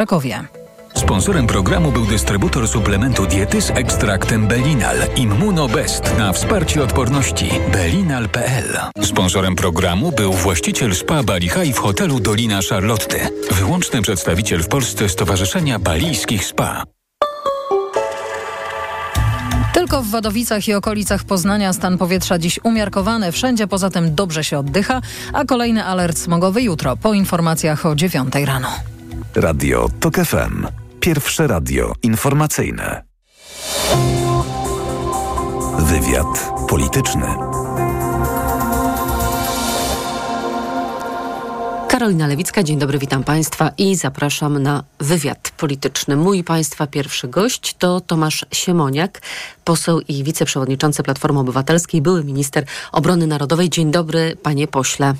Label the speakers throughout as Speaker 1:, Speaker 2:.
Speaker 1: Krakowie.
Speaker 2: Sponsorem programu był dystrybutor suplementu diety z ekstraktem Belinal Immunobest na wsparcie odporności belinal.pl. Sponsorem programu był właściciel spa Bali High w hotelu Dolina Charlotte. Wyłączny przedstawiciel w Polsce Stowarzyszenia Balijskich Spa.
Speaker 1: Tylko w Wadowicach i okolicach Poznania stan powietrza dziś umiarkowany, wszędzie poza tym dobrze się oddycha, a kolejny alert smogowy jutro po informacjach o 9 rano.
Speaker 3: Radio TOK FM. Pierwsze radio informacyjne. Wywiad polityczny.
Speaker 4: Karolina Lewicka, dzień dobry, witam Państwa i zapraszam na wywiad polityczny. Mój Państwa pierwszy gość to Tomasz Siemoniak, poseł i wiceprzewodniczący Platformy Obywatelskiej, były minister obrony narodowej. Dzień dobry, panie pośle.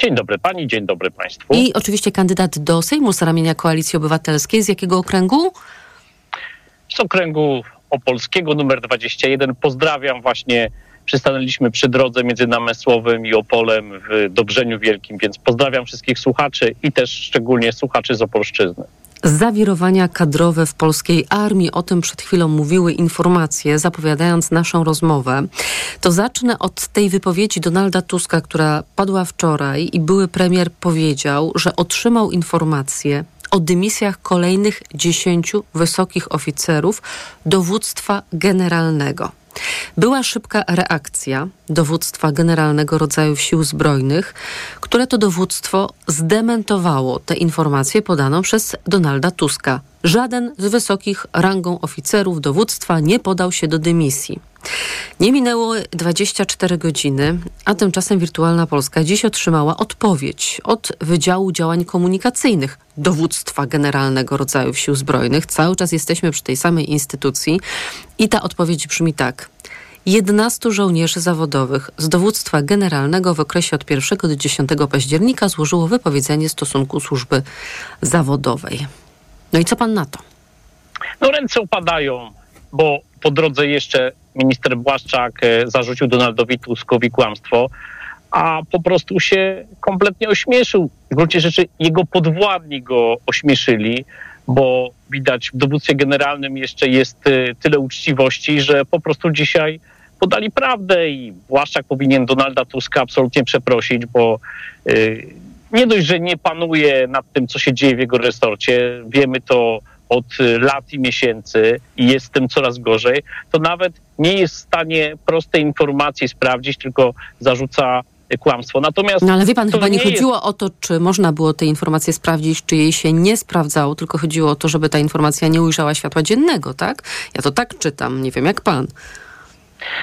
Speaker 5: Dzień dobry pani, dzień dobry państwu.
Speaker 4: I oczywiście kandydat do Sejmu z ramienia Koalicji Obywatelskiej. Z jakiego okręgu?
Speaker 5: Z okręgu opolskiego numer 21. Pozdrawiam właśnie. Przystanęliśmy przy drodze między Namysłowym i Opolem w Dobrzeniu Wielkim, więc pozdrawiam wszystkich słuchaczy i też szczególnie słuchaczy z Opolszczyzny.
Speaker 4: Zawirowania kadrowe w polskiej armii, o tym przed chwilą mówiły informacje, zapowiadając naszą rozmowę. To zacznę od tej wypowiedzi Donalda Tuska, która padła wczoraj i były premier powiedział, że otrzymał informację o dymisjach kolejnych dziesięciu wysokich oficerów dowództwa generalnego. Była szybka reakcja dowództwa generalnego rodzajów sił zbrojnych, które to dowództwo zdementowało tę informację podaną przez Donalda Tuska. Żaden z wysokich rangą oficerów dowództwa nie podał się do dymisji. Nie minęło 24 godziny, a tymczasem Wirtualna Polska dziś otrzymała odpowiedź od Wydziału Działań Komunikacyjnych Dowództwa Generalnego Rodzajów Sił Zbrojnych. Cały czas jesteśmy przy tej samej instytucji i ta odpowiedź brzmi tak. 11 żołnierzy zawodowych z dowództwa generalnego w okresie od 1 do 10 października złożyło wypowiedzenie stosunku służby zawodowej. No i co pan na to?
Speaker 5: No ręce upadają, bo po drodze jeszcze minister Błaszczak e, zarzucił Donaldowi Tuskowi kłamstwo, a po prostu się kompletnie ośmieszył. W gruncie rzeczy jego podwładni go ośmieszyli, bo widać w dowództwie generalnym jeszcze jest e, tyle uczciwości, że po prostu dzisiaj podali prawdę i Błaszczak powinien Donalda Tuska absolutnie przeprosić, bo e, nie dość, że nie panuje nad tym, co się dzieje w jego resorcie, wiemy to od lat i miesięcy i jest z tym coraz gorzej, to nawet nie jest w stanie prostej informacji sprawdzić, tylko zarzuca kłamstwo.
Speaker 4: Natomiast no ale wie pan, chyba nie, nie chodziło jest... o to, czy można było te informacje sprawdzić, czy jej się nie sprawdzało, tylko chodziło o to, żeby ta informacja nie ujrzała światła dziennego, tak? Ja to tak czytam, nie wiem jak pan.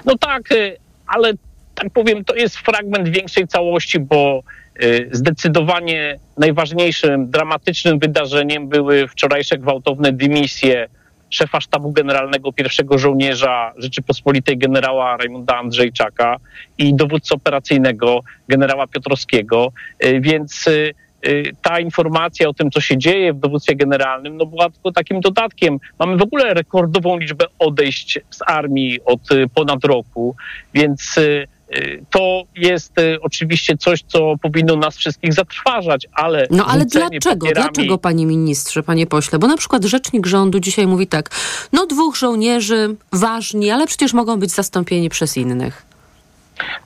Speaker 5: No tak, y, ale tak powiem, to jest fragment większej całości, bo y, zdecydowanie najważniejszym, dramatycznym wydarzeniem były wczorajsze gwałtowne dymisje szefa sztabu generalnego pierwszego żołnierza Rzeczypospolitej generała Rajmunda Andrzejczaka i dowódcy operacyjnego generała Piotrowskiego, y, więc ta informacja o tym, co się dzieje w dowództwie generalnym, no była tylko takim dodatkiem. Mamy w ogóle rekordową liczbę odejść z armii od ponad roku, więc Y, to jest y, oczywiście coś, co powinno nas wszystkich zatrważać, ale.
Speaker 4: No ale dlaczego? Papierami... Dlaczego, panie ministrze, panie pośle? Bo na przykład rzecznik rządu dzisiaj mówi tak: no, dwóch żołnierzy ważni, ale przecież mogą być zastąpieni przez innych.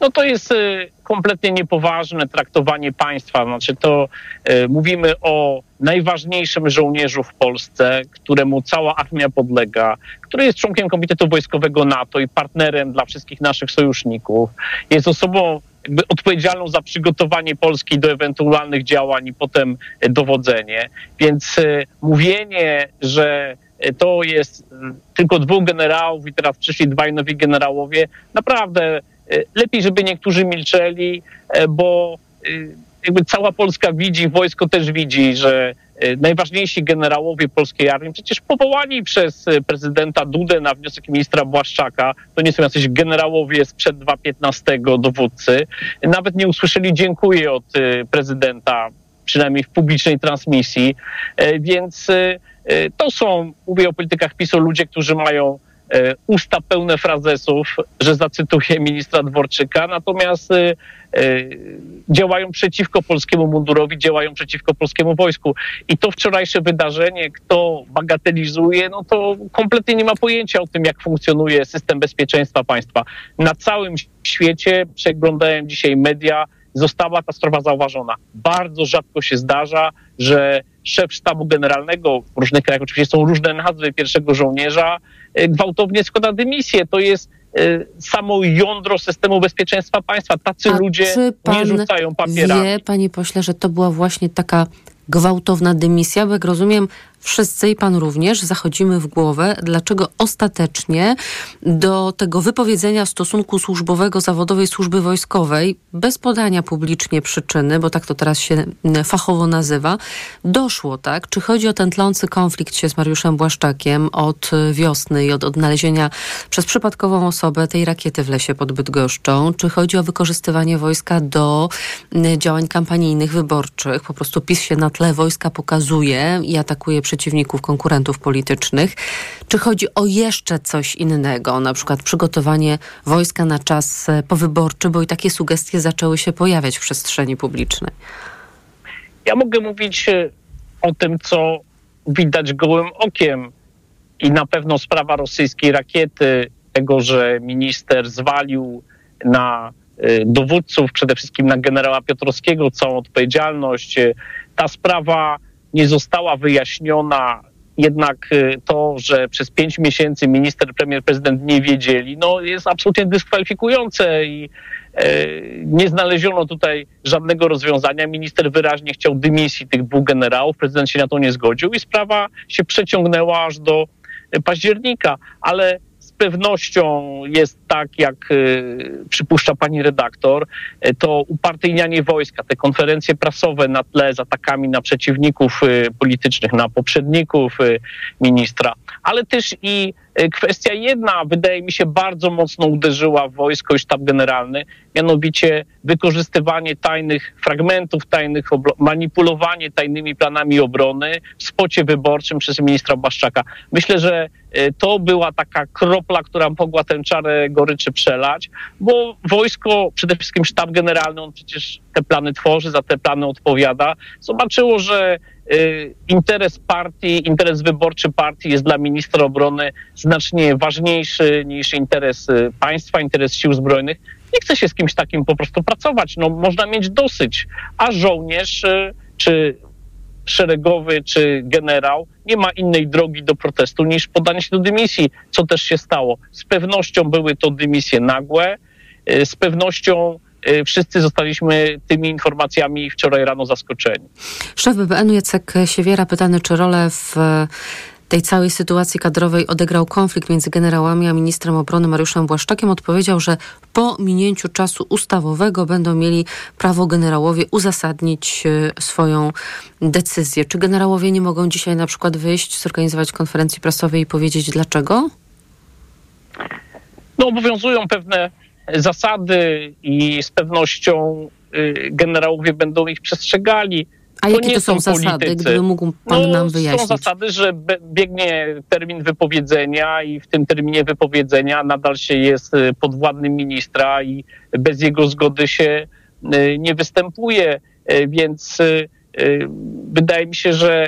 Speaker 5: No to jest y, kompletnie niepoważne traktowanie państwa. Znaczy to y, mówimy o najważniejszym żołnierzu w Polsce, któremu cała armia podlega, który jest członkiem Komitetu Wojskowego NATO i partnerem dla wszystkich naszych sojuszników. Jest osobą jakby odpowiedzialną za przygotowanie Polski do ewentualnych działań i potem dowodzenie. Więc y, mówienie, że to jest tylko dwóch generałów i teraz przyszli dwaj nowi generałowie, naprawdę lepiej, żeby niektórzy milczeli, e, bo e, jakby cała Polska widzi, wojsko też widzi, że najważniejsi generałowie polskiej armii, przecież powołani przez prezydenta Dudę na wniosek ministra Błaszczaka, to nie są jacyś generałowie sprzed 2015 dowódcy, nawet nie usłyszeli dziękuję od prezydenta, przynajmniej w publicznej transmisji, więc to są, mówię o politykach PiSu, ludzie, którzy mają e, usta pełne frazesów, że zacytuję ministra Dworczyka, natomiast e, działają przeciwko polskiemu mundurowi, działają przeciwko polskiemu wojsku. I to wczorajsze wydarzenie, kto bagatelizuje, no to kompletnie nie ma pojęcia o tym, jak funkcjonuje system bezpieczeństwa państwa. Na całym świecie przeglądałem dzisiaj media, została ta sprawa zauważona. Bardzo rzadko się zdarza, że szef sztabu generalnego, w różnych krajach oczywiście są różne nazwy pierwszego żołnierza, e, gwałtownie składa dymisję. To jest e, samo jądro systemu bezpieczeństwa państwa. Tacy
Speaker 4: A
Speaker 5: ludzie nie rzucają papierami.
Speaker 4: Wie, panie pośle, że to była właśnie taka gwałtowna dymisja, bo jak rozumiem, wszyscy i pan również zachodzimy w głowę, dlaczego ostatecznie do tego wypowiedzenia stosunku służbowego zawodowej służby wojskowej, bez podania publicznie przyczyny, bo tak to teraz się fachowo nazywa, doszło, tak? Czy chodzi o ten tlący konflikt się z Mariuszem Błaszczakiem od wiosny i od odnalezienia przez przypadkową osobę tej rakiety w lesie pod Bydgoszczą? Czy chodzi o wykorzystywanie wojska do działań kampanijnych, wyborczych? Po prostu PiS się na tle wojska pokazuje i atakuje przeciwników, konkurentów politycznych. Czy chodzi o jeszcze coś innego, na przykład przygotowanie wojska na czas e, powyborczy, bo i takie sugestie zaczęły się pojawiać w przestrzeni publicznej?
Speaker 5: Ja mogę mówić e, o tym, co widać gołym okiem. I na pewno sprawa rosyjskiej rakiety, tego, że minister zwalił na e, dowódców, przede wszystkim na generała Piotrowskiego, całą odpowiedzialność. Ta sprawa nie została wyjaśniona. Jednak y, to, że przez pięć miesięcy minister, premier, prezydent nie wiedzieli, no jest absolutnie dyskwalifikujące i e, nie znaleziono tutaj żadnego rozwiązania. Minister wyraźnie chciał dymisji tych dwóch generałów, prezydent się na to nie zgodził i sprawa się przeciągnęła aż do października, ale pewnością jest tak, jak y, przypuszcza pani redaktor, y, to upartyjnianie wojska, te konferencje prasowe na tle z atakami na przeciwników y, politycznych, na poprzedników ministra, ale też i kwestia jedna, wydaje mi się, bardzo mocno uderzyła w wojsko i sztab generalny, mianowicie wykorzystywanie tajnych fragmentów tajnych, manipulowanie tajnymi planami obrony w spocie wyborczym przez ministra Błaszczaka. Myślę, że to była taka kropla, która mogła tę czarę goryczy przelać, bo wojsko, przede wszystkim sztab generalny, on przecież te plany tworzy, za te plany odpowiada, zobaczyło, że e, interes partii, interes wyborczy partii jest dla ministra obrony znacznie ważniejszy niż interes e, państwa, interes sił zbrojnych. Nie chce się z kimś takim po prostu pracować. No, można mieć dosyć, a żołnierz y, czy szeregowy czy generał nie ma innej drogi do protestu niż podanie się do dymisji, co też się stało. Z pewnością były to dymisje nagłe, y, z pewnością y, wszyscy zostaliśmy tymi informacjami wczoraj rano zaskoczeni.
Speaker 4: Szef BBN Jacek Siewiera pytany, czy rolę w tej całej sytuacji kadrowej odegrał konflikt między generałami a ministrem obrony Mariuszem Błaszczakiem, odpowiedział, że po minięciu czasu ustawowego będą mieli prawo generałowie uzasadnić e, swoją decyzję. Czy generałowie nie mogą dzisiaj na przykład wyjść, zorganizować konferencji prasowej i powiedzieć dlaczego?
Speaker 5: No, obowiązują pewne zasady i z pewnością y, generałowie będą ich przestrzegali.
Speaker 4: A to jakie to są, są zasady, politycy. gdyby mógł pan
Speaker 5: no,
Speaker 4: nam wyjaśnić?
Speaker 5: Są zasady, że biegnie termin wypowiedzenia i w tym terminie wypowiedzenia nadal się jest y, podwładnym ministra i bez jego zgody się y, nie występuje, y, więc wydaje mi się, że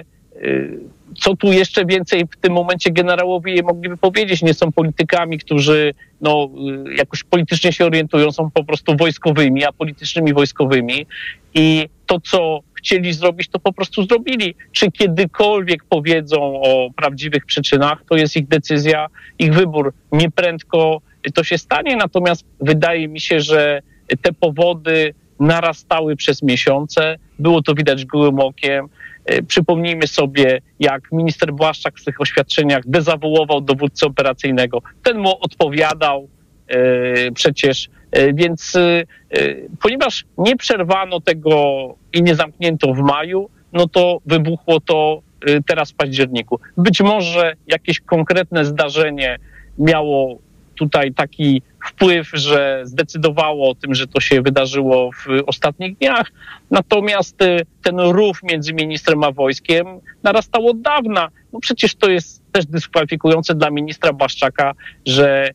Speaker 5: co tu jeszcze więcej w tym momencie generałowie mogliby powiedzieć? Nie są politykami, którzy no, jakoś politycznie się orientują, są po prostu wojskowymi, a politycznymi wojskowymi. I to, co chcieli zrobić, to po prostu zrobili. Czy kiedykolwiek powiedzą o prawdziwych przyczynach, to jest ich decyzja, ich wybór. Nieprędko to się stanie, natomiast wydaje mi się, że te powody narastały przez miesiące. Było to widać gołym okiem. E, przypomnijmy sobie, jak minister Błaszczak w tych oświadczeniach dezawołował dowódcę operacyjnego. Ten mu odpowiadał e, przecież E, więc ponieważ nie przerwano tego i nie zamknięto w maju, no to wybuchło to teraz w październiku. Być może jakieś konkretne zdarzenie miało tutaj taki wpływ, że zdecydowało o tym, że to się wydarzyło w ostatnich dniach. Natomiast ten rów między ministrem a wojskiem narastał od dawna. No przecież to jest też dyskwalifikujące dla ministra Błaszczaka, że y,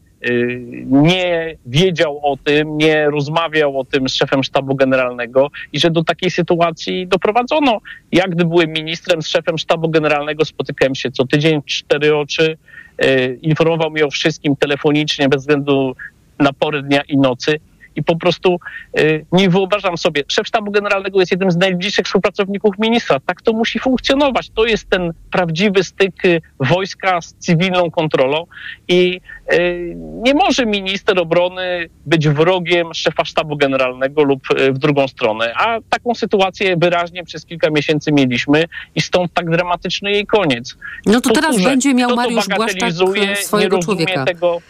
Speaker 5: nie wiedział o tym, nie rozmawiał o tym z szefem sztabu generalnego i że do takiej sytuacji doprowadzono. Ja, gdy byłem ministrem z szefem sztabu generalnego, spotykałem się co tydzień, cztery oczy, y, informował mnie o wszystkim telefonicznie, bez względu na pory dnia i nocy i po prostu y, nie wyobrażam sobie. Szef sztabu generalnego jest jednym z najbliższych współpracowników ministra. Tak to musi funkcjonować. To jest ten prawdziwy styk y, wojska z cywilną kontrolą i y, nie może minister obrony być wrogiem szefa sztabu generalnego lub w drugą stronę. A taką sytuację wyraźnie przez kilka miesięcy mieliśmy i stąd tak dramatyczny jej koniec.
Speaker 4: No to teraz będzie miał Mariusz Błaszczak swojego człowieka.
Speaker 5: Tego,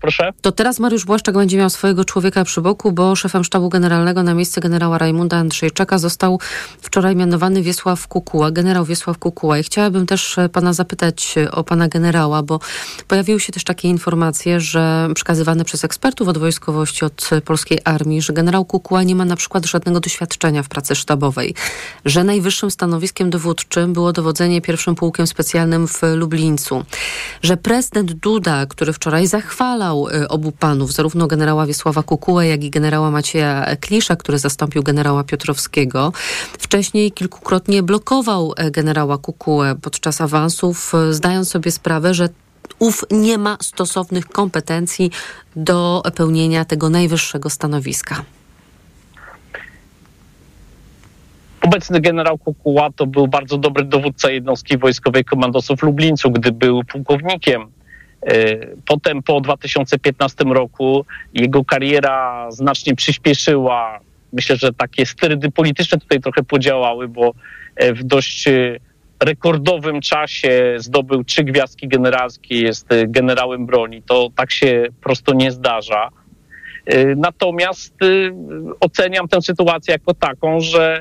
Speaker 5: Proszę?
Speaker 4: To teraz Mariusz Błaszczak będzie miał swojego człowieka przy boku, bo szefem sztabu generalnego na miejsce generała Rajmunda Andrzejczaka został wczoraj mianowany Wiesław Kukuła, generał Wiesław Kukuła. I chciałabym też e, pana zapytać e, o pana generała, bo pojawiły się też takie informacje, że przekazywane przez ekspertów od wojskowości, od polskiej armii, że generał Kukuła nie ma na przykład żadnego doświadczenia w pracy sztabowej, że najwyższym stanowiskiem dowódczym było dowodzenie pierwszym pułkiem specjalnym w Lublińcu, że prezydent Duda, który wczoraj zachwalał Y, obu panów, zarówno generała Wiesława Kukułę, jak i generała Macieja Klisza, który zastąpił generała Piotrowskiego. Wcześniej kilkukrotnie blokował e, generała Kukułę podczas awansów, e, zdając sobie sprawę, że ów nie ma stosownych kompetencji do pełnienia tego najwyższego stanowiska.
Speaker 5: Obecny generał Kukuła to był bardzo dobry dowódca jednostki wojskowej komandosów Lublińcu, gdy był pułkownikiem. E, potem po 2015 roku jego kariera znacznie przyspieszyła. Myślę, że takie sterydy polityczne tutaj trochę podziałały, bo e, w dość e, rekordowym czasie zdobył trzy gwiazdki generalskie, jest generałem broni. To tak się prosto nie zdarza. Natomiast oceniam tę sytuację jako taką, że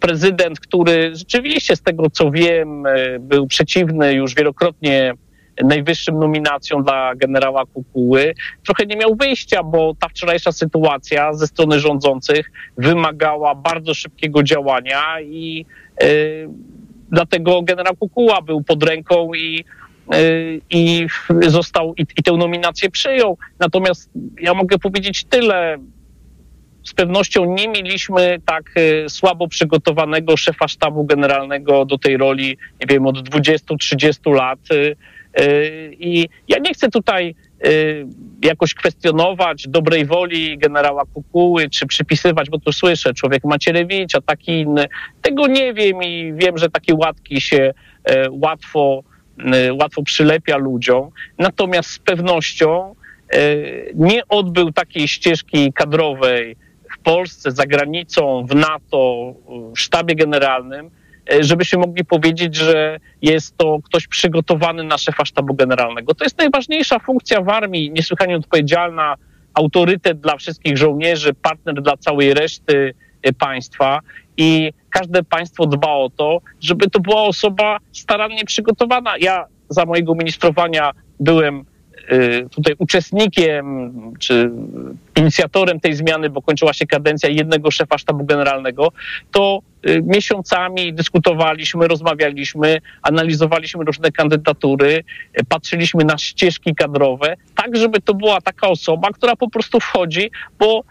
Speaker 5: prezydent, który rzeczywiście z tego co wiem był przeciwny już wielokrotnie najwyższym nominacją dla generała Kukuły, trochę nie miał wyjścia, bo ta wczorajsza sytuacja ze strony rządzących wymagała bardzo szybkiego działania i y, dlatego generał Kukuła był pod ręką i y, i został i, i tę nominację przyjął. Natomiast ja mogę powiedzieć tyle. Z pewnością nie mieliśmy tak y, słabo przygotowanego szefa sztabu generalnego do tej roli, nie wiem, od 20-30 lat. Y, I ja nie chcę tutaj y, jakoś kwestionować dobrej woli generała Kukuły, czy przypisywać, bo tu słyszę, człowiek Macierewicza, taki inny. Tego nie wiem i wiem, że takie łatki się e, łatwo, e, łatwo przylepia ludziom. Natomiast z pewnością e, nie odbył takiej ścieżki kadrowej w Polsce, za granicą, w NATO, w sztabie generalnym, E, żebyśmy mogli powiedzieć, że jest to ktoś przygotowany na szefa sztabu generalnego. To jest najważniejsza funkcja w armii, niesłychanie odpowiedzialna, autorytet dla wszystkich żołnierzy, partner dla całej reszty e, państwa i każde państwo dba o to, żeby to była osoba starannie przygotowana. Ja za mojego ministrowania byłem tutaj uczestnikiem czy inicjatorem tej zmiany, bo kończyła się kadencja jednego szefa sztabu generalnego, to y, miesiącami dyskutowaliśmy, rozmawialiśmy, analizowaliśmy różne kandydatury, y, patrzyliśmy na ścieżki kadrowe, tak żeby to była taka osoba, która po prostu wchodzi, bo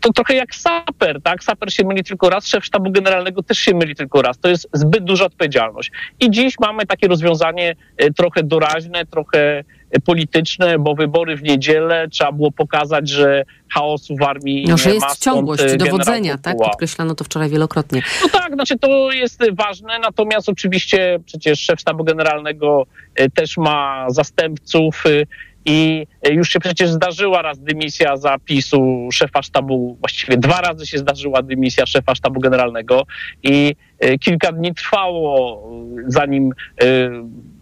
Speaker 5: to trochę jak saper, tak? Saper się myli tylko raz, szef sztabu generalnego też się myli tylko raz. To jest zbyt duża odpowiedzialność. I dziś mamy takie rozwiązanie trochę doraźne, trochę polityczne, bo wybory w niedzielę trzeba było pokazać, że chaosu w armii
Speaker 4: no,
Speaker 5: że
Speaker 4: jest ma ciągłość dowodzenia, tak? Podkreślano to wczoraj wielokrotnie.
Speaker 5: No tak, znaczy to jest ważne, natomiast oczywiście przecież szef sztabu generalnego e, też ma zastępców e, i już się przecież zdarzyła raz dymisja zapisu szefa sztabu, właściwie dwa razy się zdarzyła dymisja szefa sztabu generalnego i e, kilka dni trwało, zanim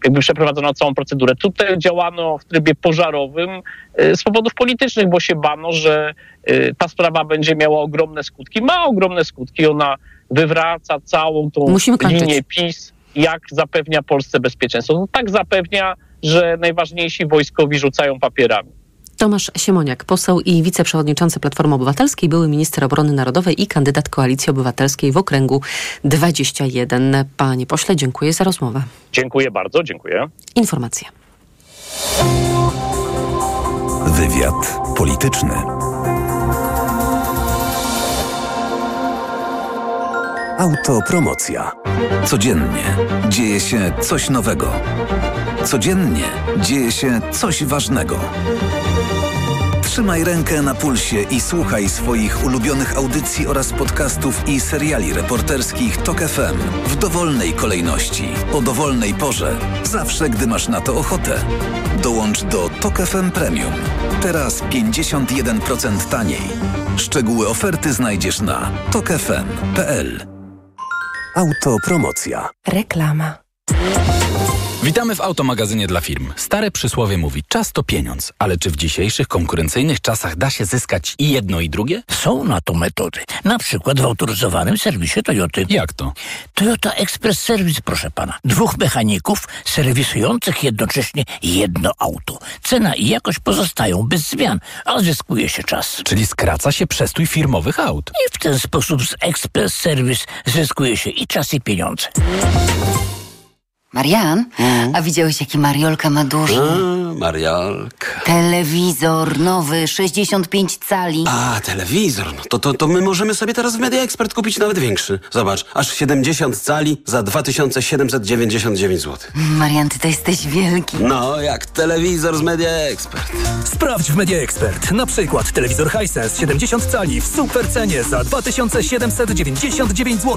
Speaker 5: jakby przeprowadzono całą procedurę. Tutaj działano w trybie pożarowym z powodów politycznych, bo się bano, że ta sprawa będzie miała ogromne skutki. Ma ogromne skutki. Ona wywraca całą tą linię PiS, jak zapewnia Polsce bezpieczeństwo. No tak zapewnia, że najważniejsi wojskowi rzucają papierami.
Speaker 4: Tomasz Siemoniak, poseł i wiceprzewodniczący Platformy Obywatelskiej, były minister obrony narodowej i kandydat Koalicji Obywatelskiej w okręgu 21. Panie pośle, dziękuję za rozmowę.
Speaker 5: Dziękuję bardzo, dziękuję.
Speaker 4: Informacje.
Speaker 3: Wywiad polityczny. Autopromocja. Codziennie dzieje się coś nowego. Codziennie dzieje się coś ważnego. Trzymaj rękę na pulsie i słuchaj swoich ulubionych audycji oraz podcastów i seriali reporterskich TOK FM w dowolnej kolejności, o dowolnej porze, zawsze gdy masz na to ochotę. Dołącz do TOK FM Premium. Teraz 51% taniej. Szczegóły oferty znajdziesz na tokefm.pl. Autopromocja.
Speaker 4: Reklama.
Speaker 6: Witamy w automagazynie dla firm. Stare przysłowie mówi, czas to pieniądz, ale czy w dzisiejszych konkurencyjnych czasach da się zyskać i jedno i drugie?
Speaker 7: Są na to metody. Na przykład w autoryzowanym serwisie Toyoty.
Speaker 6: Jak to?
Speaker 7: Toyota Express Service, proszę pana. Dwóch mechaników serwisujących jednocześnie jedno auto. Cena i jakość pozostają bez zmian, a zyskuje się czas.
Speaker 6: Czyli skraca się przestój firmowych aut.
Speaker 7: I w ten sposób z Express Service zyskuje się i czas i pieniądze.
Speaker 8: Marian,
Speaker 9: Mm.
Speaker 8: a widziałeś jaki Mariolka ma duży?
Speaker 9: A, Mariolka.
Speaker 8: Telewizor nowy, 65 cali.
Speaker 9: A, telewizor. No to, to, to my możemy sobie teraz w Media Expert kupić nawet większy. Zobacz, aż 70 cali za 2799 zł.
Speaker 8: Marian, ty to jesteś wielki.
Speaker 9: No, jak telewizor z Media Expert.
Speaker 10: Sprawdź w Media Expert. Na przykład telewizor Hisense 70 cali w super cenie za 2799 zł.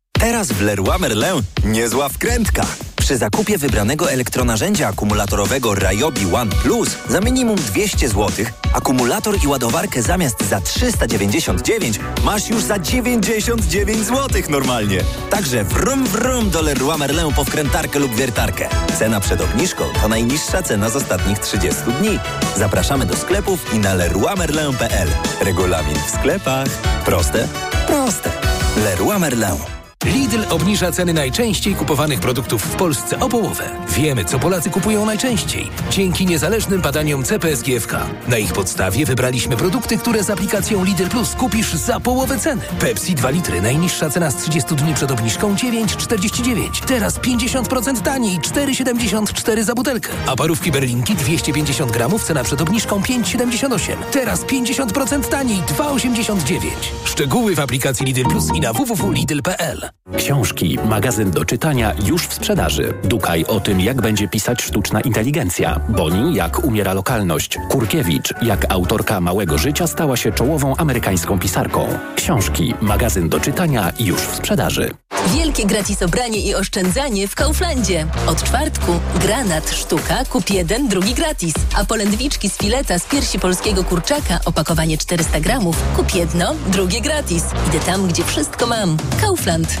Speaker 11: Teraz w Leroy Merlin niezła wkrętka. Przy zakupie wybranego elektronarzędzia akumulatorowego Ryobi One Plus za minimum 200 zł akumulator i ładowarkę zamiast za 399 masz już za 99 zł normalnie. Także wrum wrum do Leroy Merlin po wkrętarkę lub wiertarkę. Cena przed obniżką to najniższa cena z ostatnich 30 dni. Zapraszamy do sklepów i na leroymerlin.pl. Regulamin w sklepach. Proste? Proste. Leroy Merlin.
Speaker 10: Lidl obniża ceny najczęściej kupowanych produktów w Polsce o połowę. Wiemy, co Polacy kupują najczęściej. Dzięki niezależnym badaniom CPSGFK. Na ich podstawie wybraliśmy produkty, które z aplikacją Lidl Plus kupisz za połowę ceny. Pepsi 2 litry, najniższa cena z 30 dni przed obniżką 9,49. Teraz 50% taniej, 4,74 za butelkę. A parówki berlinki 250 gramów, cena przed obniżką 5,78. Teraz 50% taniej, 2,89. Szczegóły w aplikacji Lidl Plus i na www.lidl.pl.
Speaker 12: Książki, magazyn do czytania już w sprzedaży. Dukaj o tym, jak będzie pisać sztuczna inteligencja. Boni, jak umiera lokalność. Kurkiewicz, jak autorka Małego Życia stała się czołową amerykańską pisarką. Książki, magazyn do czytania już w sprzedaży.
Speaker 13: Wielkie gratis obranie i oszczędzanie w Kauflandzie. Od czwartku granat sztuka, kup jeden, drugi gratis. A polędwiczki z fileta z piersi polskiego kurczaka, opakowanie 400 gramów, kup jedno, drugie gratis. Idę tam, gdzie wszystko mam. Kaufland.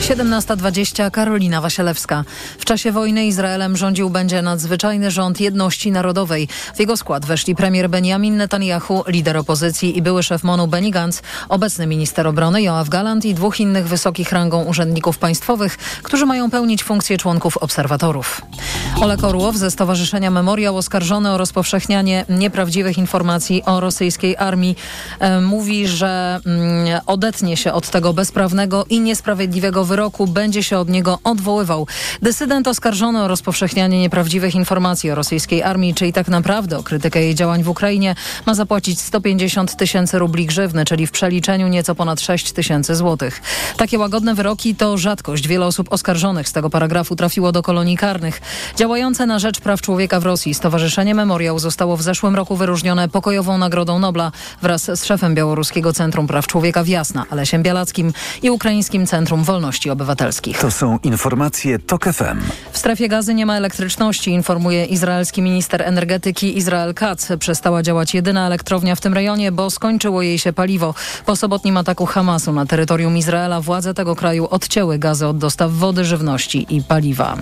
Speaker 1: 17.20 Karolina Wasielewska. W czasie wojny Izraelem rządził będzie nadzwyczajny rząd jedności narodowej. W jego skład weszli premier Benjamin Netanyahu, lider opozycji i były szef MONU Benny Gantz, obecny minister obrony Joachim Gallant i dwóch innych wysokich rangą urzędników państwowych, którzy mają pełnić funkcje członków obserwatorów. Olek Orłow ze Stowarzyszenia Memoriał oskarżony o rozpowszechnianie nieprawdziwych informacji o rosyjskiej armii e, mówi, że mm, odetnie się od tego bezprawnego i niesprawiedliwego wyroku, będzie się od niego odwoływał. Dysydent oskarżony o rozpowszechnianie nieprawdziwych informacji o rosyjskiej armii, czyli tak naprawdę o krytykę jej działań w Ukrainie, ma zapłacić 150 tysięcy rubli grzywny, czyli w przeliczeniu nieco ponad 6 tysięcy złotych. Takie łagodne wyroki to rzadkość. Wiele osób oskarżonych z tego paragrafu trafiło do kolonii karnych. Działające na rzecz praw człowieka w Rosji Stowarzyszenie Memoriał zostało w zeszłym roku wyróżnione pokojową Nagrodą Nobla wraz z szefem Białoruskiego Centrum Praw Człowieka w Jasna, Alesiem Bialackim i Ukraińskim Centrum Wolności Obywatelskich.
Speaker 3: To są informacje TOK FM.
Speaker 1: W strefie gazy nie ma elektryczności, informuje izraelski minister energetyki Izrael Katz. Przestała działać jedyna elektrownia w tym rejonie, bo skończyło jej się paliwo. Po sobotnim ataku Hamasu na terytorium Izraela władze tego kraju odcięły gazy od dostaw wody, żywności i paliwa.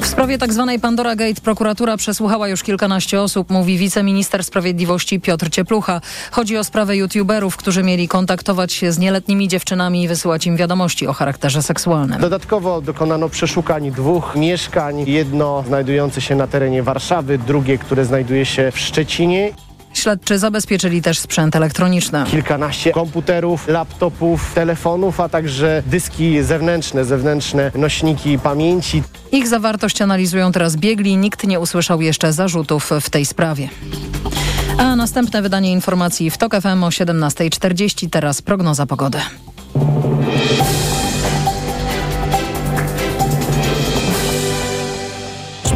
Speaker 1: W sprawie tzw. Tak Pandora Gate prokuratura przesłuchała już kilkanaście osób, mówi wiceminister sprawiedliwości Piotr Cieplucha. Chodzi o sprawę youtuberów, którzy mieli kontaktować się z nieletnimi dziewczynami i wysyłać im wiadomości o charakterze
Speaker 14: Dodatkowo dokonano przeszukań dwóch mieszkań. Jedno znajdujące się na terenie Warszawy, drugie, które znajduje się w Szczecinie.
Speaker 1: Śledczy zabezpieczyli też sprzęt elektroniczny.
Speaker 14: Kilkanaście komputerów, laptopów, telefonów, a także dyski zewnętrzne, zewnętrzne nośniki pamięci.
Speaker 1: Ich zawartość analizują teraz biegli. Nikt nie usłyszał jeszcze zarzutów w tej sprawie. A następne wydanie informacji w TOK FM o 17.40. Teraz prognoza pogody.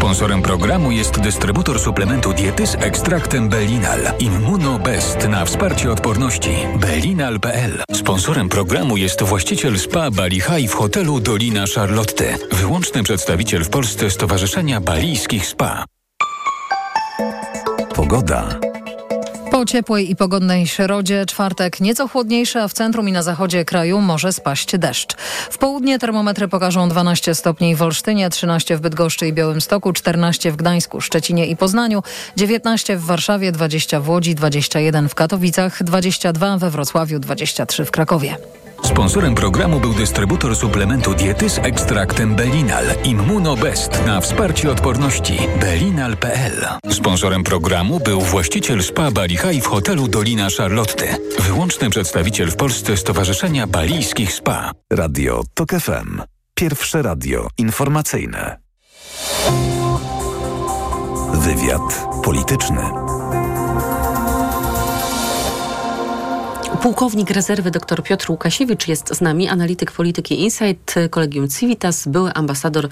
Speaker 2: Sponsorem programu jest dystrybutor suplementu diety z ekstraktem Belinal Immunobest na wsparcie odporności belinal.pl. Sponsorem programu jest właściciel spa Bali High w hotelu Dolina Charlotte, wyłączny przedstawiciel w Polsce Stowarzyszenia Balijskich Spa.
Speaker 3: Pogoda.
Speaker 1: Po ciepłej i pogodnej środzie czwartek nieco chłodniejszy, a w centrum i na zachodzie kraju może spaść deszcz. W południe termometry pokażą 12 stopni w Olsztynie, 13 w Bydgoszczy i Białymstoku, 14 w Gdańsku, Szczecinie i Poznaniu, 19 w Warszawie, 20 w Łodzi, 21 w Katowicach, 22 we Wrocławiu, 23 w Krakowie.
Speaker 2: Sponsorem programu był dystrybutor suplementu diety z ekstraktem Belinal Immunobest na wsparcie odporności belinal.pl. Sponsorem programu był właściciel spa Bali High w hotelu Dolina Charlotte, wyłączny przedstawiciel w Polsce Stowarzyszenia Balijskich Spa.
Speaker 3: Radio TOK FM. Pierwsze radio informacyjne. Wywiad polityczny.
Speaker 4: Pułkownik rezerwy dr Piotr Łukasiewicz jest z nami, analityk polityki Insight, Kolegium Civitas, były ambasador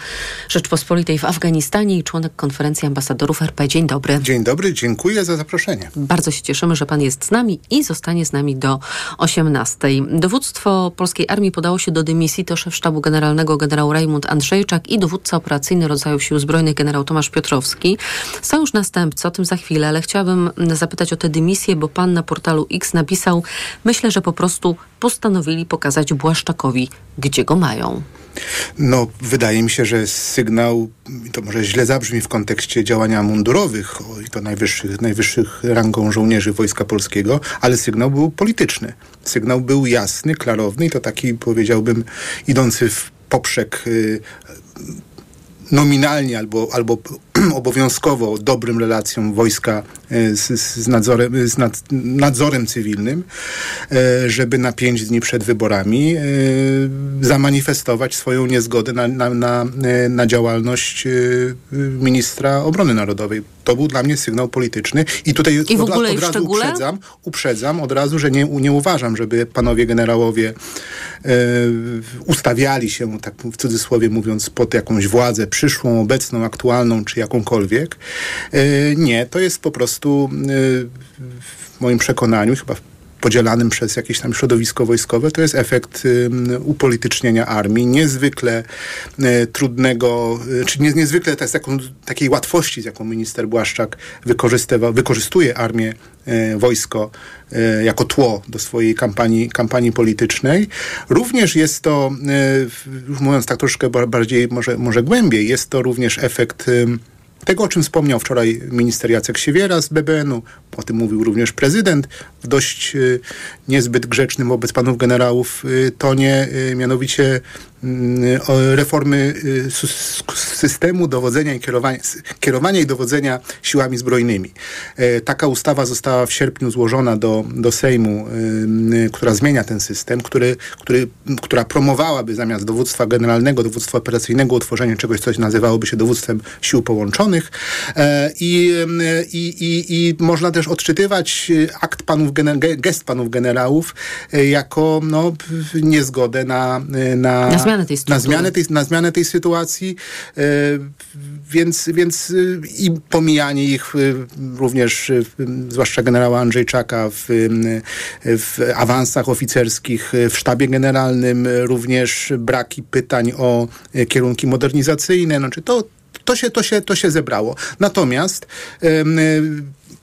Speaker 4: Rzeczpospolitej w Afganistanie i członek konferencji ambasadorów RP. Dzień dobry.
Speaker 15: Dzień dobry, dziękuję za zaproszenie.
Speaker 4: Bardzo się cieszymy, że pan jest z nami i zostanie z nami do 18. Dowództwo polskiej armii podało się do dymisji. To szef sztabu generalnego generał Rajmund Andrzejczak i dowódca operacyjny rodzajów sił zbrojnych generał Tomasz Piotrowski. Są już następcy, o tym za chwilę, ale chciałabym zapytać o tę dymisję, bo pan na portalu X napisał Myślę, że po prostu postanowili pokazać Błaszczakowi, gdzie go mają.
Speaker 15: No, wydaje mi się, że sygnał, to może źle zabrzmi w kontekście działania mundurowych, i to najwyższych, najwyższych rangą żołnierzy Wojska Polskiego, ale sygnał był polityczny. Sygnał był jasny, klarowny i to taki, powiedziałbym, idący w poprzek y, nominalnie albo, albo obowiązkowo dobrym relacjom wojska z, z, nadzorem, z nad, nadzorem cywilnym, e, żeby na pięć dni przed wyborami e, zamanifestować swoją niezgodę na, na, na, na działalność ministra obrony narodowej. To był dla mnie sygnał polityczny i tutaj
Speaker 4: I w
Speaker 15: od,
Speaker 4: ogóle
Speaker 15: od razu uprzedzam, uprzedzam od razu, że nie, nie uważam, żeby panowie generałowie ustawiali się, tak w cudzysłowie mówiąc, pod jakąś władzę przyszłą, obecną, aktualną, czy jakąkolwiek. Nie, to jest po prostu w moim przekonaniu, chyba podzielanym przez jakieś tam środowisko wojskowe, to jest efekt y, upolitycznienia armii, niezwykle y, trudnego, y, czy nie, niezwykle tak, taką, takiej łatwości, z jaką minister Błaszczak wykorzystuje armię, wojsko jako tło do swojej kampanii, kampanii politycznej. Również jest to, mówiąc tak troszkę bardziej, może, może głębiej, jest to również efekt tego, o czym wspomniał wczoraj minister Jacek Siewiera z BBN-u, o tym mówił również prezydent w dość y, niezbyt grzecznym wobec panów generałów y, tonie, y, mianowicie reformy systemu dowodzenia i kierowania, kierowania i dowodzenia siłami zbrojnymi. E, taka ustawa została w sierpniu złożona do, do Sejmu, która zmienia ten system, który, który, która promowałaby zamiast dowództwa generalnego, dowództwa operacyjnego utworzenie czegoś, co nazywałoby się dowództwem sił połączonych. E, I, i, i, i można też odczytywać akt panów, gest panów generałów jako no, niezgodę na, na,
Speaker 4: na zmianę tej
Speaker 15: na zmianę tej, na zmianę tej sytuacji, e, więc, więc e, i pomijanie ich e, również, zwłaszcza generała Andrzejczaka w, w awansach oficerskich w sztabie generalnym, również braki pytań o kierunki modernizacyjne, znaczy to, to się, to, się, to się zebrało. Natomiast em,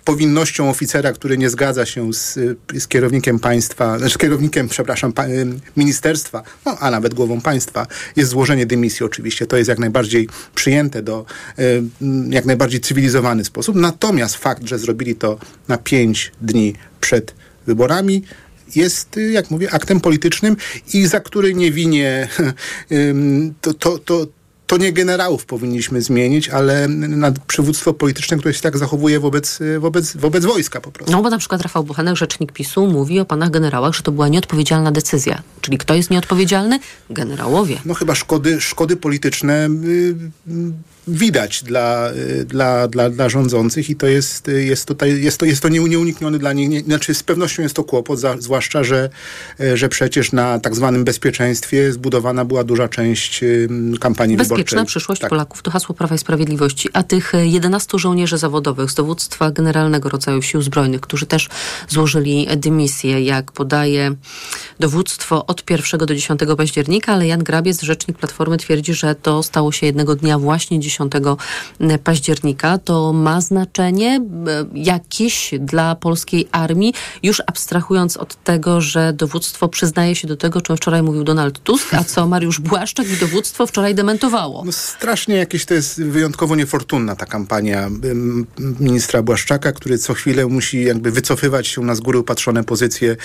Speaker 15: powinnością oficera, który nie zgadza się z, z kierownikiem państwa, z kierownikiem, przepraszam, pa, em, ministerstwa, no, a nawet głową państwa, jest złożenie dymisji oczywiście. To jest jak najbardziej przyjęte do, em, jak najbardziej cywilizowany sposób. Natomiast fakt, że zrobili to na pięć dni przed wyborami, jest, y, jak mówię, aktem politycznym i za który nie winię ym, to, to, to, to nie generałów powinniśmy zmienić, ale na przywództwo polityczne, które się tak zachowuje wobec, wobec, wobec wojska po prostu.
Speaker 4: No bo na przykład Rafał Bochenek, rzecznik PiSu, mówi o panach generałach, że to była nieodpowiedzialna decyzja. Czyli kto jest nieodpowiedzialny? Generałowie.
Speaker 15: No chyba szkody, szkody polityczne y, y, widać dla, y, dla, dla, dla rządzących i to jest, y, jest, tutaj, jest to, jest to nie- nieunikniony dla nich, nie, znaczy z pewnością jest to kłopot, za, zwłaszcza, że, y, że przecież na tak zwanym bezpieczeństwie zbudowana była duża część kampanii
Speaker 4: Bezpieczna
Speaker 15: wyborczej.
Speaker 4: przyszłość
Speaker 15: Tak.
Speaker 4: Polaków to hasło Prawa i Sprawiedliwości. A tych e, 11 żołnierzy zawodowych z dowództwa Generalnego Rodzaju Sił Zbrojnych, którzy też złożyli dymisję, jak podaje dowództwo od 1 do 10 października, ale Jan Grabiec, rzecznik Platformy, twierdzi, że to stało się jednego dnia właśnie 10 października. To ma znaczenie e, jakieś dla polskiej armii, już abstrahując od tego, że dowództwo przyznaje się do tego, czym wczoraj mówił Donald Tusk, a co Mariusz Błaszczak i dowództwo wczoraj dementowało.
Speaker 15: No strasznie jakieś to jest wyjątkowo niefortunna ta kampania ministra Błaszczaka, który co chwilę musi jakby wycofywać się na z góry upatrzone pozycje,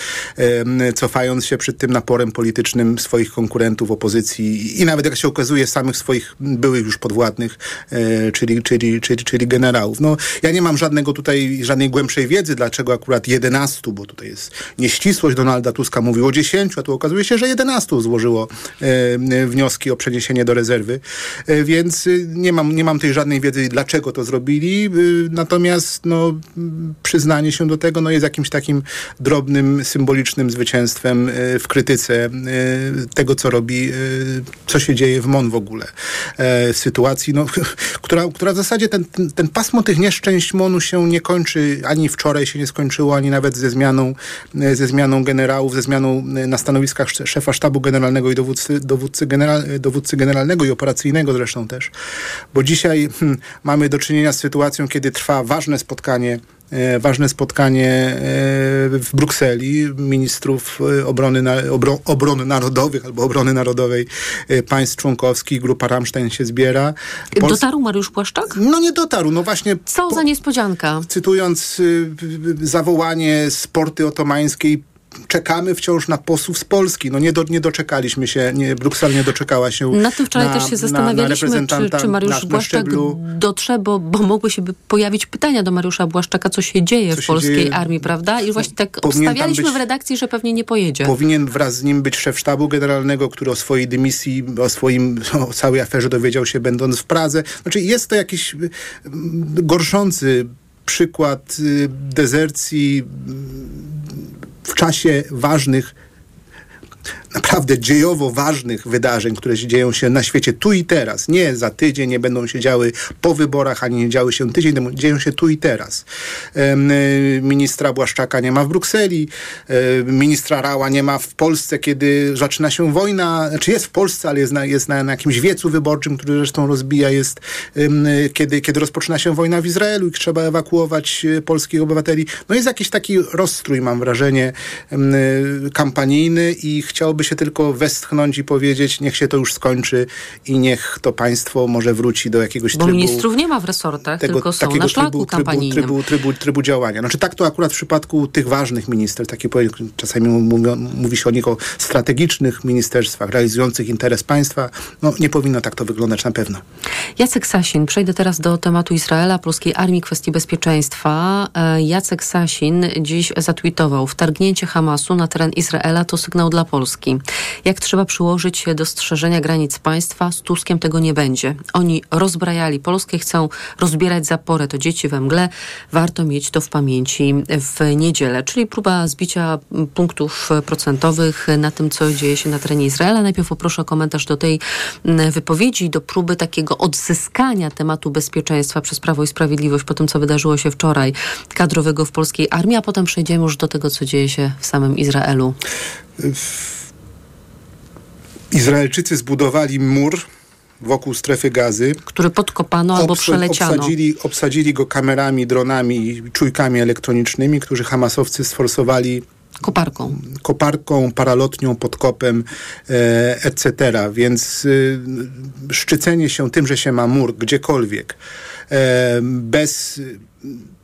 Speaker 15: cofając się przed tym naporem politycznym swoich konkurentów opozycji i nawet jak się okazuje samych swoich byłych już podwładnych, e, czyli, czyli, czyli, czyli generałów. No, ja nie mam żadnego tutaj, żadnej głębszej wiedzy, dlaczego akurat 11, bo tutaj jest nieścisłość Donalda Tuska, mówił o 10, a tu okazuje się, że 11 złożyło e, wnioski o przeniesienie do rezerwy, e, więc y, nie mam, nie mam tej żadnej wiedzy, dlaczego to zrobili, y, natomiast no, przyznanie się do tego no, jest jakimś takim drobnym, symbolicznym zwycięstwem w krytyce tego, co robi, co się dzieje w MON w ogóle. Sytuacji, no, która, która w zasadzie ten, ten, ten pasmo tych nieszczęść MONu się nie kończy, ani wczoraj się nie skończyło, ani nawet ze zmianą, ze zmianą generałów, ze zmianą e, na stanowiskach sz- szefa sztabu generalnego i dowódcy, dowódcy, general, e, dowódcy generalnego i operacyjnego zresztą też. Bo dzisiaj hmm, mamy do czynienia z sytuacją, kiedy trwa ważne spotkanie ważne spotkanie e, w Brukseli ministrów e, obrony, obro, obrony narodowych albo obrony narodowej e, państw członkowskich. Grupa Rammstein się zbiera. Pols-
Speaker 4: Dotarł Mariusz Błaszczak?
Speaker 15: No nie dotarł. No właśnie
Speaker 4: Co za niespodzianka.
Speaker 15: cytując y, y, y, zawołanie z porty otomańskiej, czekamy wciąż na posłów z Polski. No nie, do, nie doczekaliśmy się, nie, Bruksel nie doczekała się
Speaker 4: Na tym wczoraj
Speaker 15: na,
Speaker 4: też się
Speaker 15: na- na
Speaker 4: zastanawialiśmy, czy, czy Mariusz
Speaker 15: na, na
Speaker 4: Błaszczak
Speaker 15: szczeblu
Speaker 4: dotrze, bo, bo mogły się pojawić pytania do Mariusza Błaszczaka, co się dzieje
Speaker 15: Co
Speaker 4: w
Speaker 15: się
Speaker 4: polskiej
Speaker 15: dzieje?
Speaker 4: armii, prawda? I właśnie tak
Speaker 15: powinien
Speaker 4: obstawialiśmy
Speaker 15: być-
Speaker 4: w redakcji, że pewnie nie pojedzie.
Speaker 15: Powinien wraz z nim być szef sztabu generalnego, który o swojej dymisji, o swoim, o całej aferze dowiedział się będąc w Pradze. Znaczy jest to jakiś mm, gorszący przykład y, dezercji w czasie ważnych naprawdę dziejowo ważnych wydarzeń, które się dzieją się na świecie tu i teraz. Nie za tydzień, nie będą się działy po wyborach, ani nie działy się tydzień temu. Dzieją się tu i teraz. Y, Ministra Błaszczaka nie ma w Brukseli, ministra Rała nie ma w Polsce, kiedy zaczyna się wojna, znaczy jest w Polsce, ale jest na, jest na, jakimś wiecu wyborczym, który zresztą rozbija, jest y, kiedy, kiedy rozpoczyna się wojna w Izraelu i trzeba ewakuować e, polskich obywateli. No jest jakiś taki rozstrój, mam wrażenie, y, kampanijny i chciałoby się tylko westchnąć i powiedzieć, niech się to już skończy i niech to państwo może wróci do jakiegoś
Speaker 4: Bo
Speaker 15: trybu
Speaker 4: ministrów nie ma w resortach, tylko są na szlaku
Speaker 15: trybu,
Speaker 4: kampanijnym.
Speaker 15: trybu, trybu, trybu działania. Znaczy tak to akurat w przypadku tych ważnych ministerstw, takie czasami mówią, mówi się o nich o strategicznych ministerstwach realizujących interes państwa. No nie powinno tak to wyglądać na pewno.
Speaker 4: Jacek Sasin, przejdę teraz do tematu Izraela, polskiej armii, kwestii bezpieczeństwa. E, Jacek Sasin dziś zatweetował, wtargnięcie Hamasu na teren Izraela to sygnał dla Polski. Jak trzeba przyłożyć się do strzeżenia granic państwa, z Tuskiem tego nie będzie. Oni rozbrajali Polskę, chcą rozbierać zaporę, to dzieci we mgle. Warto mieć to w pamięci w niedzielę, czyli próba zbicia punktów procentowych na tym, co dzieje się na terenie Izraela. Najpierw poproszę o komentarz do tej wypowiedzi, do próby takiego odzyskania tematu bezpieczeństwa przez Prawo i Sprawiedliwość po tym, co wydarzyło się wczoraj, kadrowego w polskiej armii, a potem przejdziemy już do tego, co dzieje się w samym Izraelu.
Speaker 15: Izraelczycy zbudowali mur wokół strefy gazy.
Speaker 4: Który podkopano albo przeleciano.
Speaker 15: Obsadzili, obsadzili go kamerami, dronami i czujkami elektronicznymi, którzy hamasowcy sforsowali
Speaker 4: Koparką.
Speaker 15: Koparką, paralotnią, podkopem, e, etc. Więc y, szczycenie się tym, że się ma mur gdziekolwiek, e, bez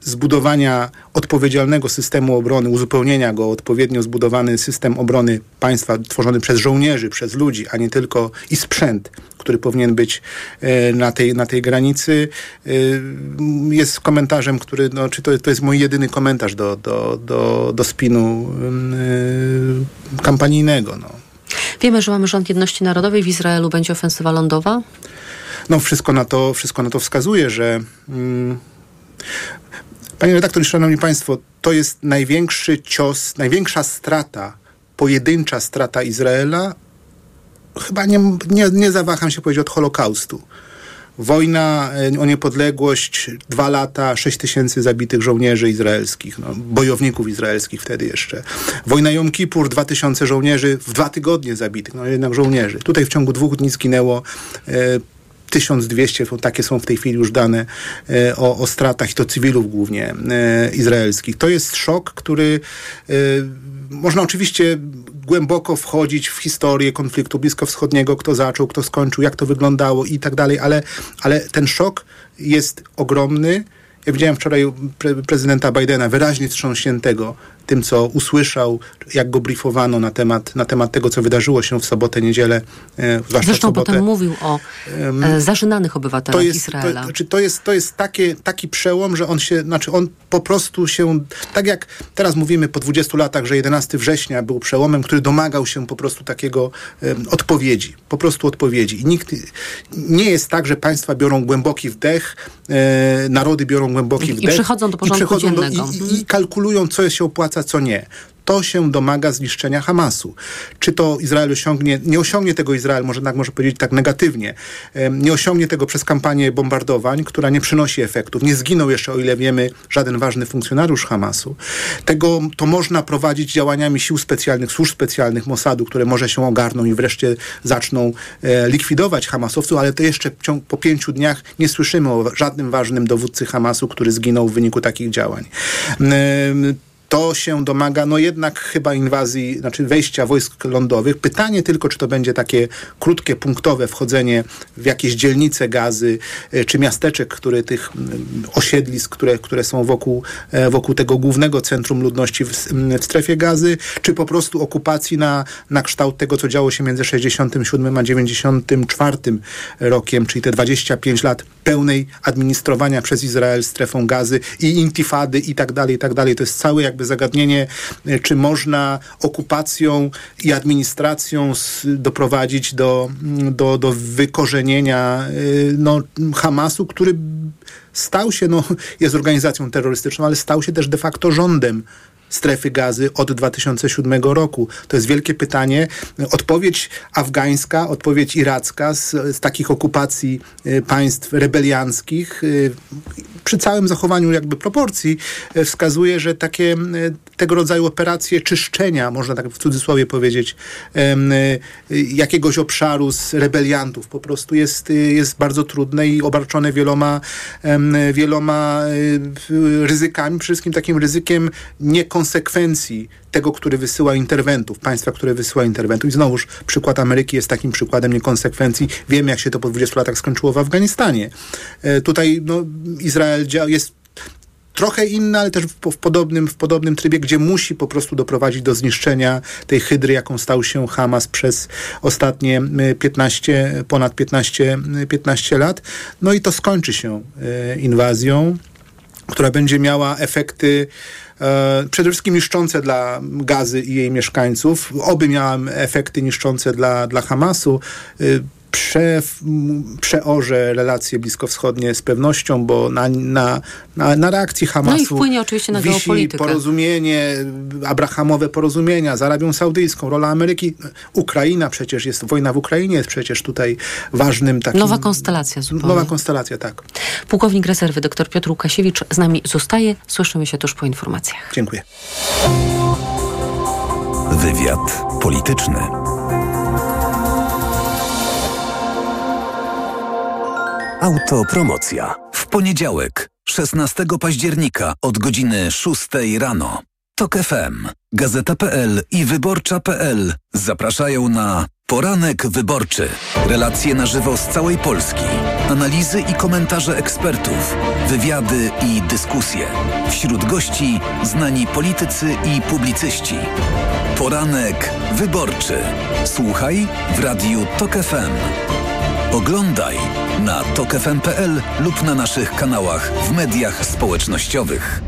Speaker 15: zbudowania odpowiedzialnego systemu obrony, uzupełnienia go odpowiednio zbudowany system obrony państwa tworzony przez żołnierzy, przez ludzi, a nie tylko i sprzęt, który powinien być e, na tej, na tej granicy, e, jest komentarzem, który, no, czy to, to jest mój jedyny komentarz do, do, do, do spinu e, kampanijnego. No.
Speaker 4: Wiemy, że mamy rząd jedności narodowej. W Izraelu będzie ofensywa lądowa?
Speaker 15: No wszystko na to, wszystko na to wskazuje, że... Mm, Panie redaktor, szanowni państwo, to jest największy cios, największa strata, pojedyncza strata Izraela, chyba nie, nie, nie zawaham się powiedzieć od Holokaustu. Wojna e, o niepodległość, dwa lata, sześć tysięcy zabitych żołnierzy izraelskich, no, bojowników izraelskich wtedy jeszcze. Wojna Jom Kippur, dwa tysiące żołnierzy w dwa tygodnie zabitych, no jednak żołnierzy. Tutaj w ciągu dwóch dni zginęło e, 1200, takie są w tej chwili już dane e, o, o stratach i to cywilów głównie e, izraelskich. To jest szok, który e, można oczywiście głęboko wchodzić w historię konfliktu bliskowschodniego, kto zaczął, kto skończył, jak to wyglądało i tak dalej, ale, ale ten szok jest ogromny. Ja widziałem wczoraj pre prezydenta Bidena wyraźnie wstrząśniętego tym, co usłyszał, jak go briefowano na temat, na temat tego, co wydarzyło się w sobotę, niedzielę, e,
Speaker 4: Zresztą sobotę. potem mówił o e, zażynanych obywatelach
Speaker 15: to jest,
Speaker 4: Izraela.
Speaker 15: To, znaczy to jest, to jest takie, taki przełom, że on się, znaczy on po prostu się, tak jak teraz mówimy po 20 latach, że 11 września był przełomem, który domagał się po prostu takiego e, odpowiedzi, po prostu odpowiedzi. I nikt, nie jest tak, że państwa biorą głęboki wdech, e, narody biorą głęboki wdech.
Speaker 4: I przechodzą do porządku
Speaker 15: i,
Speaker 4: do,
Speaker 15: i, i, i kalkulują, co się opłaca, co nie to się domaga zniszczenia Hamasu. Czy to Izrael osiągnie, nie osiągnie tego Izrael, może tak może powiedzieć tak negatywnie, nie osiągnie tego przez kampanię bombardowań, która nie przynosi efektów. Nie zginął jeszcze, o ile wiemy, żaden ważny funkcjonariusz Hamasu. Tego to można prowadzić działaniami sił specjalnych, służb specjalnych, Mossadu, które może się ogarną i wreszcie zaczną e, likwidować Hamasowców, ale to jeszcze po pięciu dniach nie słyszymy o żadnym ważnym dowódcy Hamasu, który zginął w wyniku takich działań. To się domaga, no jednak chyba inwazji, znaczy wejścia wojsk lądowych. Pytanie tylko, czy to będzie takie krótkie, punktowe wchodzenie w jakieś dzielnice gazy, e, czy miasteczek, które tych osiedlisk, które, które są wokół, e, wokół tego głównego centrum ludności w, w strefie gazy, czy po prostu okupacji na, na kształt tego, co działo się między 67 a 94 rokiem, czyli te 25 lat pełnej administrowania przez Izrael strefą gazy i intifady i tak dalej, i tak dalej. To jest cały jakby zagadnienie, e, czy można okupacją i administracją doprowadzić do, mm, do, do wykorzenienia e, no, Hamasu, który stał się, no, jest organizacją terrorystyczną, ale stał się też de facto rządem strefy gazy od 2007 roku? To jest wielkie pytanie. Odpowiedź afgańska, odpowiedź iracka z, z takich okupacji y, państw rebelianckich y, przy całym zachowaniu jakby proporcji y, wskazuje, że takie tego rodzaju operacje czyszczenia, można tak w cudzysłowie powiedzieć, jakiegoś obszaru z rebeliantów po prostu jest, jest bardzo trudne i obarczone wieloma, wieloma ryzykami, przede wszystkim takim ryzykiem niekonsekwencji konsekwencji tego, który wysyła interwentów, państwa, które wysyła interwentów. I znowuż przykład Ameryki jest takim przykładem niekonsekwencji. Wiemy, jak się to po 20 latach skończyło w Afganistanie. E, tutaj no, Izrael jest trochę inny, ale też w, podobnym, w podobnym trybie, gdzie musi po prostu doprowadzić do zniszczenia tej hydry, jaką stał się Hamas przez ostatnie 15, ponad 15, 15 lat. No i to skończy się e, inwazją która będzie miała efekty przede wszystkim niszczące dla Gazy i jej mieszkańców. Oby miała efekty niszczące dla, dla Hamasu. Prze, przeorze relacje bliskowschodnie z pewnością, bo na, na, na, na reakcji Hamasu
Speaker 4: no i wpłynie oczywiście na
Speaker 15: wisi
Speaker 4: geopolitykę.
Speaker 15: porozumienie, abrahamowe porozumienia z Arabią Saudyjską, rola Ameryki. Ukraina przecież jest, wojna w Ukrainie jest przecież tutaj ważnym takim...
Speaker 4: Nowa konstelacja zupełnie.
Speaker 15: Nowa konstelacja, tak.
Speaker 4: Pułkownik rezerwy dr Piotr Łukasiewicz z nami zostaje. Słyszymy się tuż po informacjach.
Speaker 15: Dziękuję.
Speaker 3: Wywiad polityczny. Autopromocja. W poniedziałek, 16 października od godziny 6 rano. TOK FM, Gazeta.pl i Wyborcza.pl zapraszają na Poranek Wyborczy. Relacje na żywo z całej Polski. Analizy i komentarze ekspertów. Wywiady i dyskusje. Wśród gości znani politycy i publicyści. Poranek Wyborczy. Słuchaj w Radiu TOK FM. Oglądaj na tokefm.pl lub na naszych kanałach w mediach społecznościowych.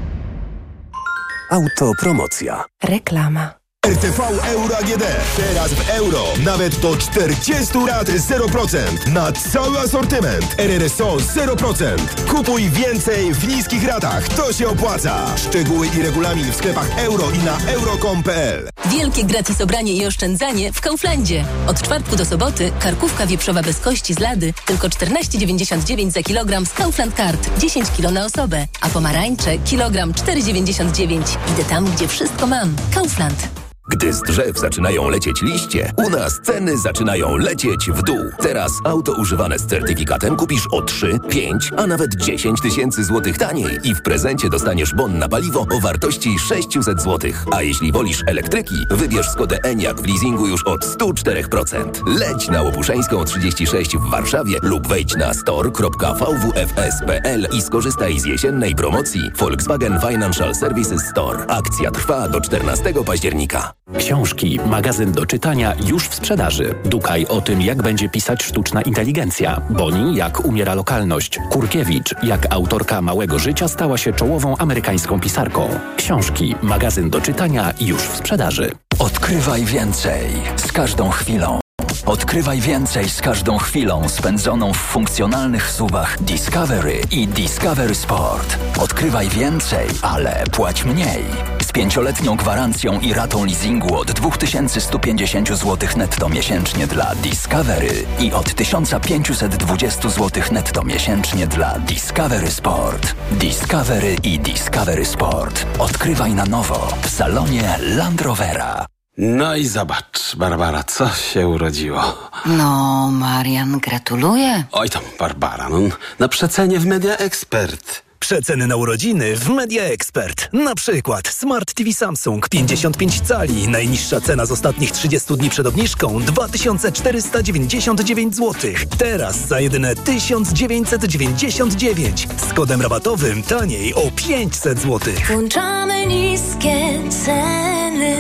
Speaker 3: Autopromocja.
Speaker 4: Reklama.
Speaker 16: RTV Euro AGD. Teraz w euro. Nawet do 40 lat 0%. Na cały asortyment. RRSO 0%. Kupuj więcej w niskich ratach. To się opłaca. Szczegóły i regulamin w sklepach euro i na euro.com.pl
Speaker 13: Wielkie gratis obranie i oszczędzanie w Kauflandzie. Od czwartku do soboty karkówka wieprzowa bez kości z lady tylko 14,99 za kilogram z Kaufland Card. 10 kg na osobę. A pomarańcze kilogram 4,99. Idę tam, gdzie wszystko mam. Kaufland.
Speaker 17: Gdy z drzew zaczynają lecieć liście, u nas ceny zaczynają lecieć w dół. Teraz auto używane z certyfikatem kupisz o 3, 5, a nawet 10 tysięcy złotych taniej i w prezencie dostaniesz bon na paliwo o wartości 600 złotych. A jeśli wolisz elektryki, wybierz Skodę Enyaq w leasingu już od 104%. Leć na Łopuszeńską 36 w Warszawie lub wejdź na store.vwfs.pl i skorzystaj z jesiennej promocji Volkswagen Financial Services Store. Akcja trwa do 14 października.
Speaker 12: Książki, magazyn do czytania już w sprzedaży. Dukaj o tym, jak będzie pisać sztuczna inteligencja. Boni, jak umiera lokalność. Kurkiewicz, jak autorka Małego Życia stała się czołową amerykańską pisarką. Książki, magazyn do czytania już w sprzedaży.
Speaker 2: Odkrywaj więcej z każdą chwilą. Odkrywaj więcej z każdą chwilą spędzoną w funkcjonalnych suwach Discovery i Discovery Sport. Odkrywaj więcej, ale płać mniej. Z pięcioletnią gwarancją i ratą leasingu od 2150 zł netto miesięcznie dla Discovery i od 1520 zł netto miesięcznie dla Discovery Sport. Discovery i Discovery Sport. Odkrywaj na nowo w salonie Land Rovera.
Speaker 9: No i zobacz, Barbara, co się urodziło.
Speaker 8: No, Marian, gratuluję.
Speaker 9: Oj tam, Barbara, no, na przecenie w Media Expert.
Speaker 10: Przeceny na urodziny w Media Expert. Na przykład Smart TV Samsung 55 cali. Najniższa cena z ostatnich 30 dni przed obniżką 2499 zł. Teraz za jedyne 1999. Z kodem rabatowym taniej o 500 zł.
Speaker 18: Włączamy niskie ceny.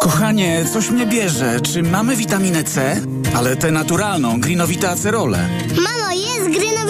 Speaker 19: Kochanie, coś mnie bierze. Czy mamy witaminę C? Ale tę naturalną, Greenowita Acerole.
Speaker 20: Mamo, jest Acerola?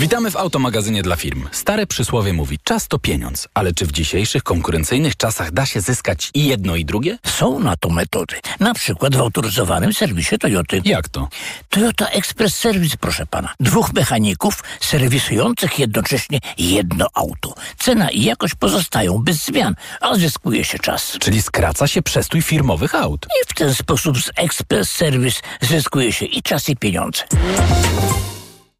Speaker 21: Witamy w automagazynie dla firm. Stare przysłowie mówi, czas to pieniądz, ale czy w dzisiejszych konkurencyjnych czasach da się zyskać i jedno i drugie?
Speaker 7: Są na to metody. Na przykład w autoryzowanym serwisie Toyoty.
Speaker 21: Jak to?
Speaker 7: Toyota Express Service, proszę pana. Dwóch mechaników serwisujących jednocześnie jedno auto. Cena i jakość pozostają bez zmian, a zyskuje się czas.
Speaker 21: Czyli skraca się przestój firmowych aut.
Speaker 7: I w ten sposób z Express Service zyskuje się i czas i pieniądze.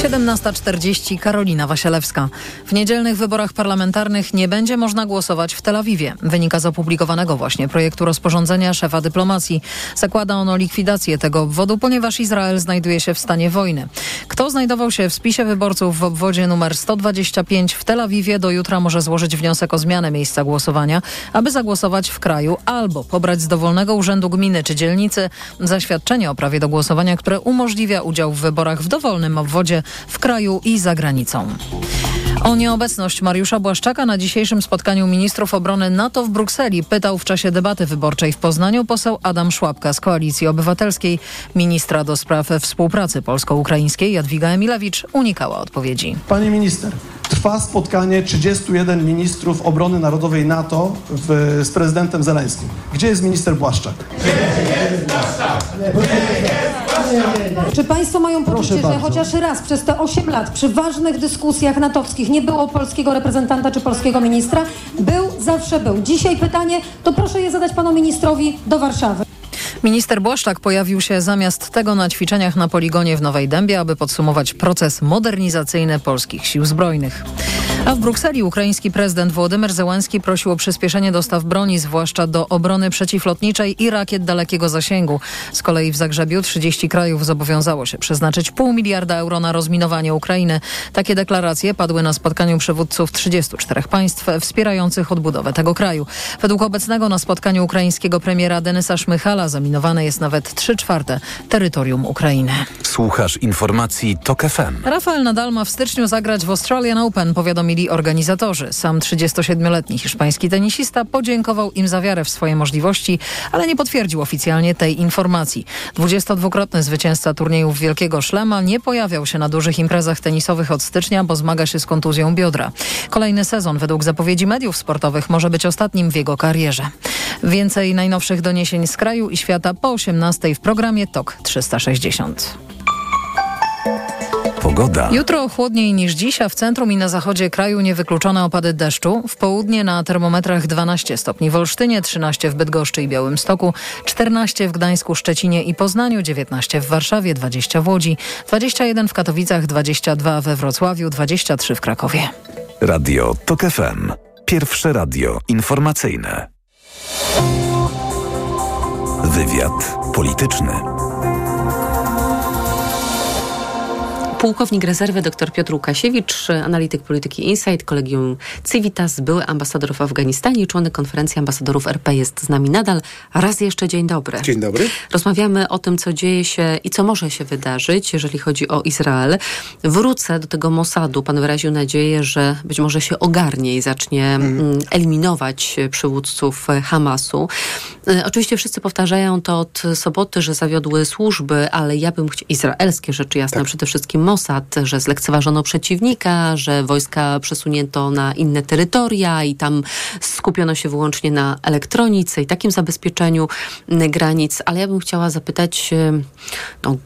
Speaker 1: 17.40 Karolina Wasielewska. W niedzielnych wyborach parlamentarnych nie będzie można głosować w Tel Awiwie. Wynika z opublikowanego właśnie projektu rozporządzenia szefa dyplomacji. Zakłada ono likwidację tego obwodu, ponieważ Izrael znajduje się w stanie wojny. Kto znajdował się w spisie wyborców w obwodzie numer 125 w Tel Awiwie do jutra może złożyć wniosek o zmianę miejsca głosowania, aby zagłosować w kraju albo pobrać z dowolnego urzędu gminy czy dzielnicy zaświadczenie o prawie do głosowania, które umożliwia udział w wyborach w dowolnym obwodzie w kraju i za granicą. O nieobecność Mariusza Błaszczaka na dzisiejszym spotkaniu ministrów obrony NATO w Brukseli pytał w czasie debaty wyborczej w Poznaniu poseł Adam Szłapka z Koalicji Obywatelskiej. Ministra do spraw współpracy polsko-ukraińskiej Jadwiga Emilewicz unikała odpowiedzi.
Speaker 22: Pani minister, trwa spotkanie 31 ministrów obrony narodowej NATO w, z prezydentem Zeleńskim. Gdzie jest minister Błaszczak?
Speaker 23: Czy Państwo mają poczucie, że chociaż raz przez te 8 lat przy ważnych dyskusjach natowskich nie było polskiego reprezentanta czy polskiego ministra? Był, zawsze był. Dzisiaj pytanie, to proszę je zadać Panu ministrowi do Warszawy.
Speaker 1: Minister Błaszczak pojawił się zamiast tego na ćwiczeniach na poligonie w Nowej Dębie, aby podsumować proces modernizacyjny polskich sił zbrojnych. A w Brukseli ukraiński prezydent Włodymyr Zełenski prosił o przyspieszenie dostaw broni, zwłaszcza do obrony przeciwlotniczej i rakiet dalekiego zasięgu. Z kolei w Zagrzebiu 30 krajów zobowiązało się przeznaczyć pół miliarda euro na rozminowanie Ukrainy. Takie deklaracje padły na spotkaniu przywódców 34 państw wspierających odbudowę tego kraju. Według obecnego na spotkaniu ukraińskiego premiera Denysa Szmychala zaminowane jest nawet 3 czwarte terytorium Ukrainy.
Speaker 2: Słuchasz informacji TOK FM.
Speaker 1: Rafael Nadal ma w styczniu zagrać w Australian Open, powiadomili organizatorzy. Sam 37-letni hiszpański tenisista podziękował im za wiarę w swoje możliwości, ale nie potwierdził oficjalnie tej informacji. 22-krotny zwycięzca turniejów Wielkiego Szlema nie pojawiał się na dużych imprezach tenisowych od stycznia, bo zmaga się z kontuzją biodra. Kolejny sezon według zapowiedzi mediów sportowych może być ostatnim w jego karierze. Więcej najnowszych doniesień z kraju i świata po 18 w programie TOK 360.
Speaker 2: Pogoda.
Speaker 1: Jutro chłodniej niż dziś, a w centrum i na zachodzie kraju niewykluczone opady deszczu. W południe na termometrach 12 stopni w Olsztynie, 13 w Bydgoszczy i Białymstoku, 14 w Gdańsku, Szczecinie i Poznaniu, 19 w Warszawie, 20 w Łodzi, 21 w Katowicach, 22 we Wrocławiu, 23 w Krakowie.
Speaker 2: Radio TOK FM. Pierwsze radio informacyjne. Wywiad polityczny.
Speaker 4: Pułkownik rezerwy dr Piotr Łukasiewicz, analityk polityki Insight, kolegium Civitas, były ambasador w Afganistanie, członek konferencji ambasadorów RP jest z nami nadal. Raz jeszcze dzień dobry.
Speaker 15: Dzień dobry.
Speaker 4: Rozmawiamy o tym, co dzieje się i co może się wydarzyć, jeżeli chodzi o Izrael. Wrócę do tego Mossadu. Pan wyraził nadzieję, że być może się ogarnie i zacznie mm, eliminować przywódców Hamasu. E, Oczywiście wszyscy powtarzają to od soboty, że zawiodły służby, ale ja bym chciała, izraelskie rzeczy jasne, przede wszystkim Mossad, że zlekceważono przeciwnika, że wojska przesunięto na inne terytoria i tam skupiono się wyłącznie na elektronice i takim zabezpieczeniu granic. Ale ja bym chciała zapytać, e, no,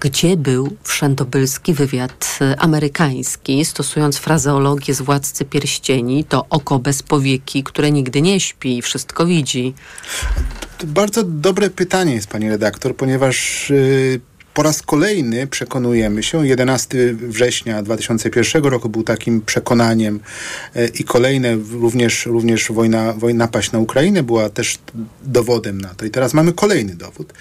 Speaker 4: gdzie był wszędobylski wywiad e, amerykański, stosując frazeologię z Władcy Pierścieni, to oko bez powieki, które nigdy nie śpi i wszystko widzi.
Speaker 15: To bardzo dobre pytanie jest, pani redaktor, ponieważ y, po raz kolejny przekonujemy się, 11 września 2001 roku był takim przekonaniem y, i kolejne również, również wojna, wojna napaść na Ukrainę była też dowodem na to. I teraz mamy kolejny dowód,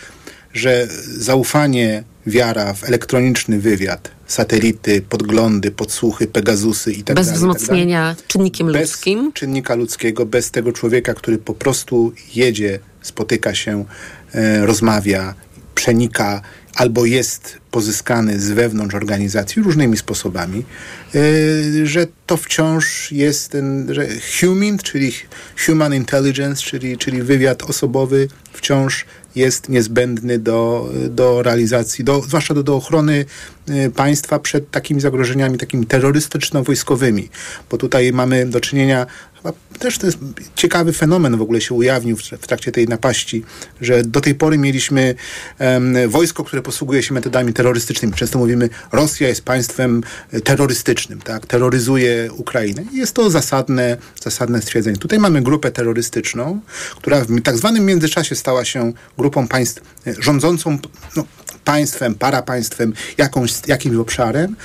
Speaker 15: że zaufanie, wiara w elektroniczny wywiad, satelity, podglądy, podsłuchy, Pegazusy i tak
Speaker 4: Bez
Speaker 15: dalej. tak
Speaker 4: wzmocnienia czynnikiem
Speaker 15: bez
Speaker 4: ludzkim.
Speaker 15: czynnika ludzkiego, bez tego człowieka, który po prostu jedzie, spotyka się, e, rozmawia, przenika albo jest pozyskany z wewnątrz organizacji różnymi sposobami, e, że to wciąż jest ten, że human, czyli human intelligence, czyli, czyli wywiad osobowy wciąż jest niezbędny do, do realizacji, do, zwłaszcza do, do ochrony e, państwa przed takimi zagrożeniami takimi terrorystyczno-wojskowymi, bo tutaj mamy do czynienia chyba też to jest ciekawy fenomen w ogóle się ujawnił w, trakcie tej napaści, że do tej pory mieliśmy em, wojsko, które posługuje się metodami terrorystycznymi. Często mówimy, Rosja jest państwem e, terrorystycznym, tak? terroryzuje Ukrainę. Jest to zasadne, zasadne stwierdzenie. Tutaj mamy grupę terrorystyczną, która w tak zwanym międzyczasie stała się grupą państw e, rządzącą no, państwem, parapaństwem, jakąś, jakimś obszarem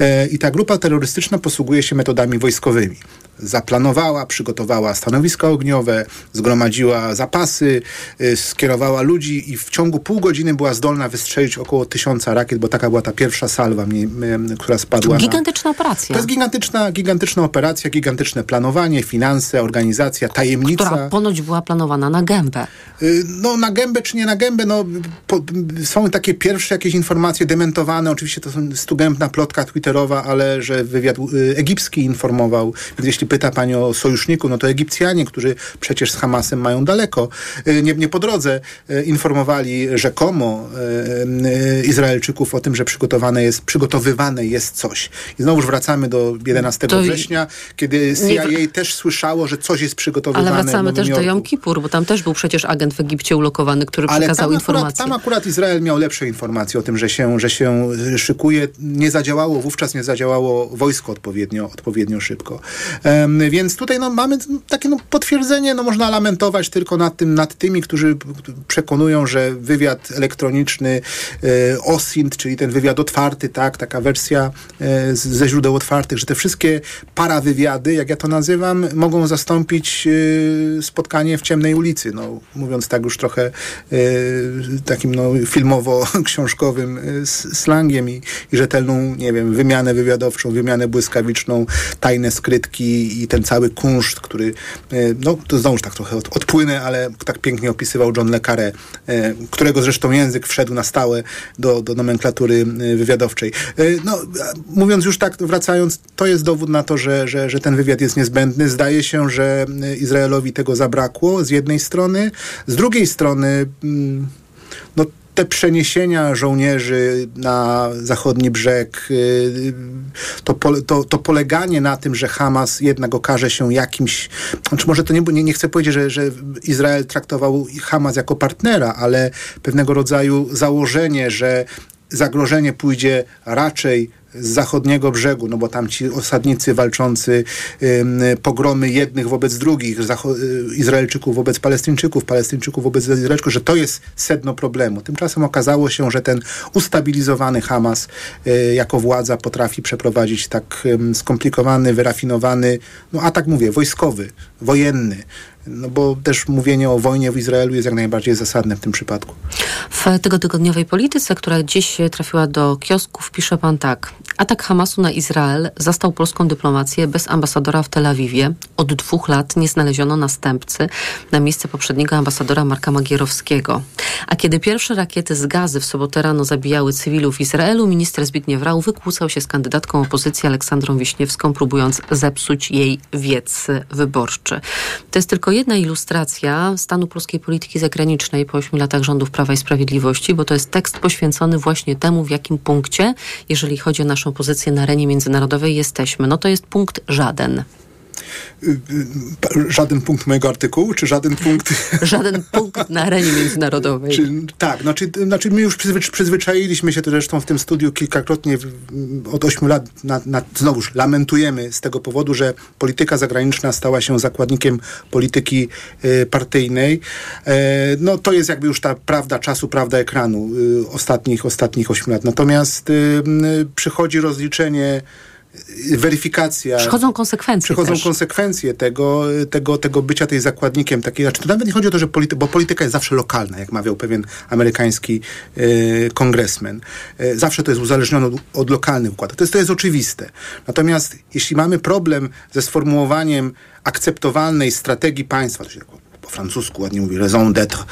Speaker 15: e, i ta grupa terrorystyczna posługuje się metodami wojskowymi zaplanowała, przygotowała stanowiska ogniowe, zgromadziła zapasy, y, skierowała ludzi i w ciągu pół godziny była zdolna wystrzelić około tysiąca rakiet, bo taka była ta pierwsza salwa, która spadła.
Speaker 4: Gigantyczna
Speaker 15: na...
Speaker 4: operacja.
Speaker 15: To jest gigantyczna, gigantyczna operacja, gigantyczne planowanie, finanse, organizacja, tajemnica.
Speaker 4: Która ponoć była planowana na gębę.
Speaker 15: Y, no na gębę czy nie na gębę, no po, są takie pierwsze jakieś informacje dementowane, oczywiście to są stugębna plotka twitterowa, ale że wywiad y, egipski informował, więc jeśli pyta pani o sojuszniku, no to Egipcjanie, którzy przecież z Hamasem mają daleko, y, nie, nie po drodze, y, informowali rzekomo y, Izraelczyków o tym, że przygotowane jest, przygotowywane jest coś. I znowuż wracamy do 11 to września, kiedy CIA nie... też słyszało, że coś jest przygotowywane.
Speaker 4: Ale wracamy też do Jom Kippur, bo tam też był przecież agent w Egipcie ulokowany, który Ale przekazał
Speaker 15: tam
Speaker 4: informacje.
Speaker 15: Akurat, tam akurat Izrael miał lepsze informacje o tym, że się, że się szykuje. Nie zadziałało, wówczas nie zadziałało wojsko odpowiednio, odpowiednio szybko. Um, więc tutaj no, mamy takie no, potwierdzenie, no, można lamentować tylko nad, tym, nad tymi, którzy przekonują, że wywiad elektroniczny e, OSINT, czyli ten wywiad otwarty, tak, taka wersja e, ze źródeł otwartych, że te wszystkie parawywiady, jak ja to nazywam, mogą zastąpić e, spotkanie w ciemnej ulicy. No, mówiąc tak już trochę e, takim no, filmowo-książkowym e, slangiem i, i rzetelną, nie wiem, wymianę wywiadowczą, wymianę błyskawiczną, tajne skrytki i ten cały kunszt, który, e, no to znowuż tak trochę od, odpłynę, ale tak pięknie opisywał John Le Carré, e, którego zresztą język wszedł na stałe do, do nomenklatury e, wywiadowczej. No, mówiąc już tak, wracając, to jest dowód na to, że, że, że ten wywiad jest niezbędny. Zdaje się, że Izraelowi tego zabrakło z jednej strony, z drugiej strony mm, no te przeniesienia żołnierzy na zachodni brzeg, y, to, to, to poleganie na tym, że Hamas jednak okaże się jakimś, znaczy może to nie, nie, nie chcę powiedzieć, że, że Izrael traktował Hamas jako partnera, ale pewnego rodzaju założenie, że zagrożenie pójdzie raczej z zachodniego brzegu, no bo tam ci osadnicy walczący pogromy jednych wobec drugich, y, Izraelczyków wobec Palestyńczyków, Palestyńczyków wobec Izraelczyków, że to jest sedno problemu. Tymczasem okazało się, że ten ustabilizowany Hamas y, jako władza potrafi przeprowadzić tak skomplikowany, wyrafinowany, no atak mówię, wojskowy, wojenny, no bo też mówienie o wojnie w Izraelu jest jak najbardziej zasadne w tym przypadku.
Speaker 4: W tego tygodniowej polityce, która dziś trafiła do kiosków, pisze pan tak. Atak Hamasu na Izrael zastał polską dyplomację bez ambasadora w Tel Awiwie. Od dwóch lat nie znaleziono następcy na miejsce poprzedniego ambasadora Marka Magierowskiego. A kiedy pierwsze rakiety z gazy w sobotę rano zabijały cywilów w Izraelu, minister Zbigniew Rau wykłócał się z kandydatką opozycji Aleksandrą Wiśniewską, próbując zepsuć jej wiec wyborczy. To jest tylko jedna ilustracja stanu polskiej polityki zagranicznej po ośmiu latach rządów Prawa i Sprawiedliwości, bo to jest tekst poświęcony właśnie temu, w jakim punkcie, jeżeli chodzi o naszą pozycję na arenie międzynarodowej, jesteśmy. No to jest punkt żaden.
Speaker 15: Y, y, żaden punkt mojego artykułu, czy żaden punkt...
Speaker 4: Żaden punkt na arenie międzynarodowej.
Speaker 15: Czy, tak, znaczy, znaczy my już przyzwy, przyzwyczailiśmy się to zresztą w tym studiu kilkakrotnie od ośmiu lat, na, na, znowuż lamentujemy z tego powodu, że polityka zagraniczna stała się zakładnikiem polityki y, partyjnej. E, no to jest jakby już ta prawda czasu, prawda ekranu y, ostatnich, ostatnich ośmiu lat. Natomiast y, przychodzi rozliczenie weryfikacja.
Speaker 4: Przychodzą konsekwencje
Speaker 15: Przychodzą
Speaker 4: też.
Speaker 15: konsekwencje tego, tego, tego bycia tej zakładnikiem. Takiej, znaczy to nawet nie chodzi o to, że polity, bo polityka jest zawsze lokalna, jak mawiał pewien amerykański y, kongresmen. Y, zawsze to jest uzależnione od, od lokalnych układów. To jest, to jest oczywiste. Natomiast jeśli mamy problem ze sformułowaniem akceptowalnej strategii państwa, to się tak po francusku ładnie mówi raison d'être,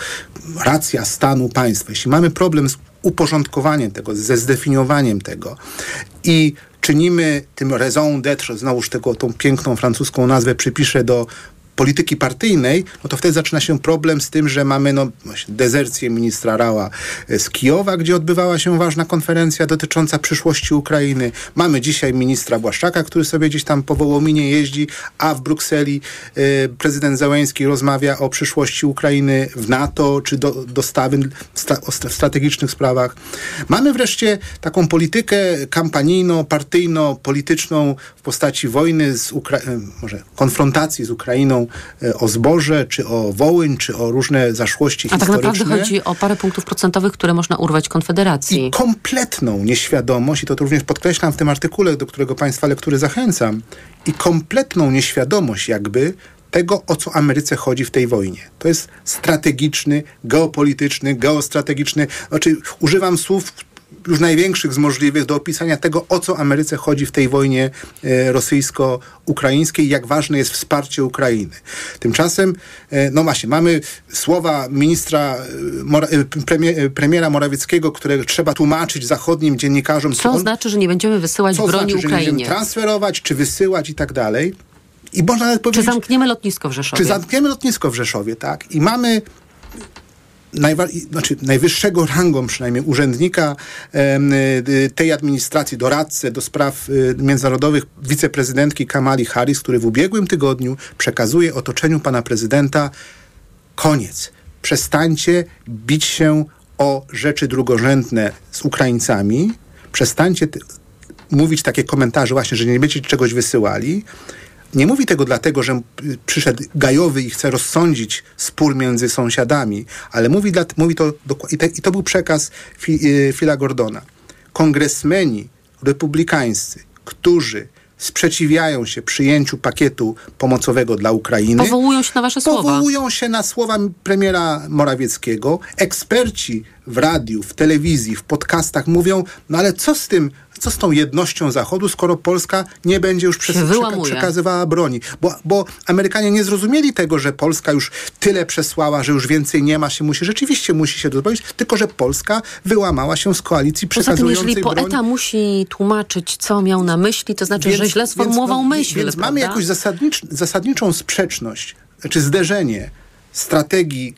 Speaker 15: racja stanu państwa. Jeśli mamy problem z uporządkowaniem tego, ze zdefiniowaniem tego i czynimy tym raison d'être, znowuż tego, tą piękną francuską nazwę przypiszę do polityki partyjnej, no to wtedy zaczyna się problem z tym, że mamy no, dezercję ministra Rała e, z Kijowa, gdzie odbywała się ważna konferencja dotycząca przyszłości Ukrainy. Mamy dzisiaj ministra Błaszczaka, który sobie gdzieś tam po Wołominie jeździ, a w Brukseli e, prezydent Załęski rozmawia o przyszłości Ukrainy w NATO, czy do, dostawy sta, o strategicznych sprawach. Mamy wreszcie taką politykę kampanijno-partyjno-polityczną w postaci wojny z Ukra- e, może konfrontacji z Ukrainą e, o zboże, czy o Wołyń, czy o różne zaszłości
Speaker 4: A tak
Speaker 15: historyczne.
Speaker 4: naprawdę chodzi o parę punktów procentowych, które można urwać Konfederacji.
Speaker 15: I kompletną nieświadomość, i to również podkreślam w tym artykule, do którego Państwa lektury zachęcam, i kompletną nieświadomość jakby tego, o co Ameryce chodzi w tej wojnie. To jest strategiczny, geopolityczny, geostrategiczny, znaczy używam słów już największych z możliwych do opisania tego, o co Ameryce chodzi w tej wojnie e, rosyjsko-ukraińskiej, jak ważne jest wsparcie Ukrainy. Tymczasem, e, no właśnie, mamy słowa ministra, e, premiera Morawieckiego, które trzeba tłumaczyć zachodnim dziennikarzom,
Speaker 4: Co
Speaker 15: on-
Speaker 4: znaczy, że nie będziemy wysyłać
Speaker 15: co
Speaker 4: broni
Speaker 15: znaczy, że nie będziemy
Speaker 4: Ukrainie?
Speaker 15: transferować, czy wysyłać i tak dalej. I można nawet
Speaker 4: Czy
Speaker 15: powiedzieć,
Speaker 4: zamkniemy lotnisko w Rzeszowie?
Speaker 15: czy zamkniemy lotnisko w Rzeszowie, tak? I mamy najwa- znaczy najwyższego rangą przynajmniej urzędnika y, tej administracji, doradcę do spraw y, międzynarodowych wiceprezydentki Kamali Harris, który w ubiegłym tygodniu przekazuje otoczeniu pana prezydenta koniec. Przestańcie bić się o rzeczy drugorzędne z Ukraińcami. Przestańcie t- mówić takie komentarze właśnie, że nie będziecie czegoś wysyłali. Nie mówi tego dlatego, że y, przyszedł gajowy i chce rozsądzić spór między sąsiadami, ale mówi, dla, mówi to i, te, i to był przekaz Fi, y, Phila Gordona. Kongresmeni republikańscy, którzy sprzeciwiają się przyjęciu pakietu pomocowego dla Ukrainy,
Speaker 4: Powołują się na wasze słowa.
Speaker 15: Powołują się na słowa premiera Morawieckiego. Eksperci w radiu, w telewizji, w podcastach mówią, no ale co z tym, co z tą jednością Zachodu, skoro Polska nie będzie już
Speaker 4: Się
Speaker 15: przeka- przekazywała broni? Bo, bo Amerykanie nie zrozumieli tego, że Polska już tyle przesłała, że już więcej nie ma, się musi, rzeczywiście musi się dozwolić, tylko że Polska wyłamała się z koalicji
Speaker 4: Poza tym,
Speaker 15: przekazującej
Speaker 4: jeżeli
Speaker 15: broń.
Speaker 4: poeta musi tłumaczyć, co miał na myśli, to znaczy, że źle sformułował
Speaker 15: więc, no,
Speaker 4: myśl.
Speaker 15: Więc mamy jakąś zasadnicz, zasadniczą sprzeczność, czy zderzenie strategii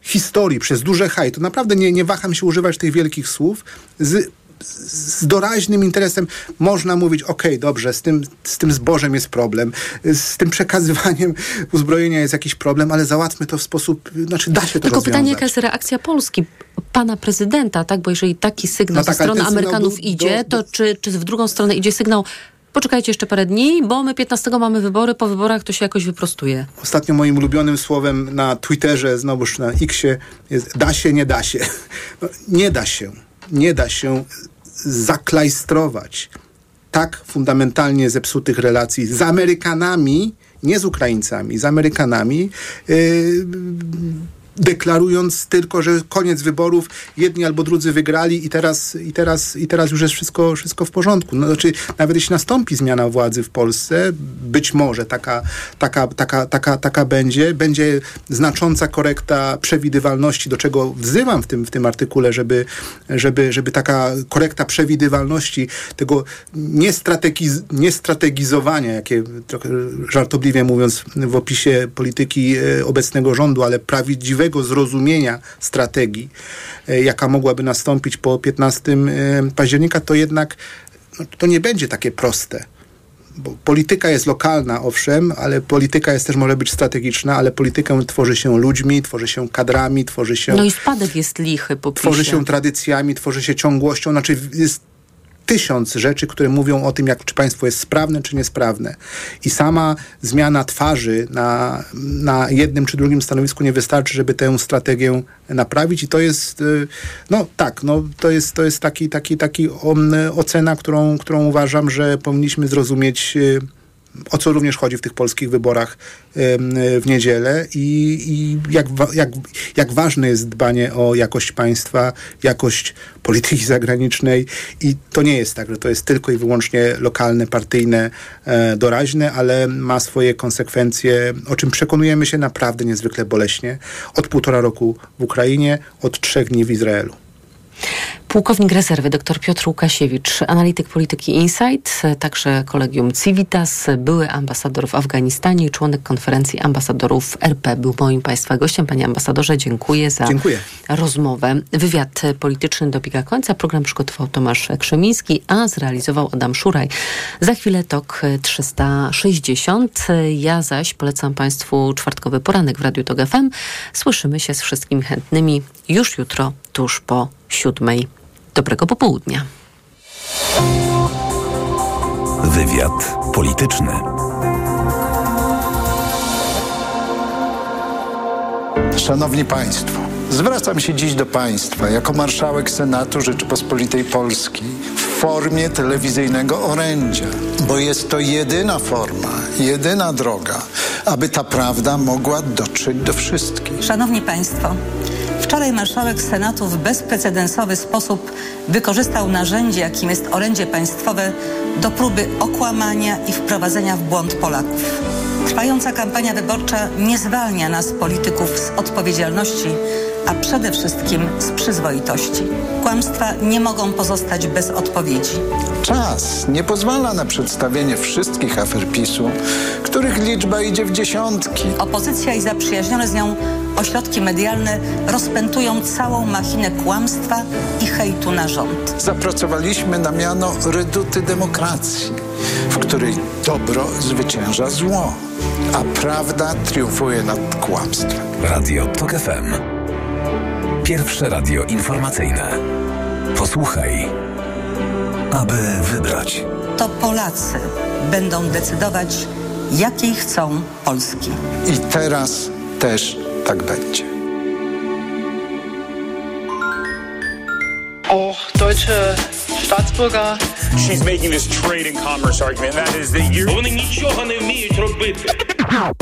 Speaker 15: historii przez duże haj. To naprawdę nie, nie waham się używać tych wielkich słów. Z, z doraźnym interesem można mówić, okej, dobrze, z tym, z tym zbożem jest problem, z tym przekazywaniem uzbrojenia jest jakiś problem, ale załatwmy to w sposób, znaczy da się to
Speaker 4: Tylko
Speaker 15: rozwiązać.
Speaker 4: pytanie, jaka jest reakcja Polski, pana prezydenta, tak? Bo jeżeli taki sygnał
Speaker 15: No
Speaker 4: ze
Speaker 15: tak,
Speaker 4: strony Amerykanów
Speaker 15: był
Speaker 4: idzie,
Speaker 15: do-
Speaker 4: to czy, czy w drugą stronę idzie sygnał poczekajcie jeszcze parę dni, bo my 15 mamy wybory, po wyborach to się jakoś wyprostuje.
Speaker 15: Ostatnio moim ulubionym słowem na Twitterze, znowuż na Xie jest da się, nie da się. No, nie da się. Nie da się zaklajstrować tak fundamentalnie zepsutych relacji z Amerykanami, nie z Ukraińcami, z Amerykanami, yy, deklarując tylko, że koniec wyborów, jedni albo drudzy wygrali i teraz, i teraz, i teraz już jest wszystko, wszystko w porządku. No, znaczy, nawet jeśli nastąpi zmiana władzy w Polsce, być może taka, taka, taka, taka, taka będzie, będzie znacząca korekta przewidywalności, do czego wzywam w tym, w tym artykule, żeby, żeby, żeby taka korekta przewidywalności tego niestrategiz, niestrategizowania, jakie trochę żartobliwie mówiąc w opisie polityki e, obecnego rządu, ale prawdziwego zrozumienia strategii, e, jaka mogłaby nastąpić po 15 e, października, to jednak no, to nie będzie takie proste. Bo polityka jest lokalna, owszem, ale polityka jest też może być strategiczna, ale politykę tworzy się ludźmi, tworzy się kadrami, tworzy się
Speaker 4: No i spadek jest lichy po
Speaker 15: tworzy się tradycjami, tworzy się ciągłością. Znaczy jest tysiąc rzeczy, które mówią o tym, jak, czy państwo jest sprawne, czy niesprawne. I sama zmiana twarzy na, na jednym czy drugim stanowisku nie wystarczy, żeby tę strategię naprawić. I to jest, y, no tak, no, to jest, to jest taki, taki, taki um, ocena, którą, którą uważam, że powinniśmy zrozumieć y, o co również chodzi w tych polskich wyborach w niedzielę i, i jak, jak, jak ważne jest dbanie o jakość państwa, jakość polityki zagranicznej i to nie jest tak, że to jest tylko i wyłącznie lokalne, partyjne, e, doraźne, ale ma swoje konsekwencje, o czym przekonujemy się naprawdę niezwykle boleśnie od półtora roku w Ukrainie, od trzech dni w Izraelu.
Speaker 4: Pułkownik rezerwy dr Piotr Łukasiewicz, analityk polityki Insight, także kolegium Civitas, były ambasador w Afganistanie i członek konferencji ambasadorów RP. Był moim Państwa gościem. Panie ambasadorze, dziękuję za
Speaker 15: Dziękuję.
Speaker 4: rozmowę. Wywiad polityczny dobiega końca. Program przygotował Tomasz Krzemiński, a zrealizował Adam Szuraj. Za chwilę TOK 360. Ja zaś polecam Państwu czwartkowy poranek w Radiu TOK FM. Słyszymy się z wszystkimi chętnymi już jutro, tuż po siódmej. Dobrego popołudnia.
Speaker 3: Wywiad polityczny.
Speaker 24: Szanowni Państwo, zwracam się dziś do Państwa jako marszałek Senatu Rzeczypospolitej Polskiej w formie telewizyjnego orędzia, bo jest to jedyna forma, jedyna droga, aby ta prawda mogła dotrzeć do wszystkich.
Speaker 25: Szanowni Państwo, wczoraj marszałek Senatu w bezprecedensowy sposób wykorzystał narzędzie, jakim jest orędzie państwowe, do próby okłamania i wprowadzenia w błąd Polaków. Trwająca kampania wyborcza nie zwalnia nas, polityków, z odpowiedzialności, a przede wszystkim z przyzwoitości. Kłamstwa nie mogą pozostać bez odpowiedzi.
Speaker 24: Czas nie pozwala na przedstawienie wszystkich afer PiSu, których liczba idzie w dziesiątki.
Speaker 25: Opozycja i zaprzyjaźnione z nią ośrodki medialne rozpętują całą machinę kłamstwa i hejtu na rząd.
Speaker 24: Zapracowaliśmy na miano reduty demokracji, w której dobro zwycięża zło, a prawda triumfuje nad kłamstwem.
Speaker 3: Radio TOK FM. Pierwsze radio informacyjne. Posłuchaj, aby wybrać.
Speaker 25: To Polacy będą decydować, jakiej chcą Polski.
Speaker 24: I teraz też tak będzie.
Speaker 26: auch deutsche Staatsbürger.
Speaker 27: She's making this trade and commerce argument. That is that you're... Вони нічого не вміють робити.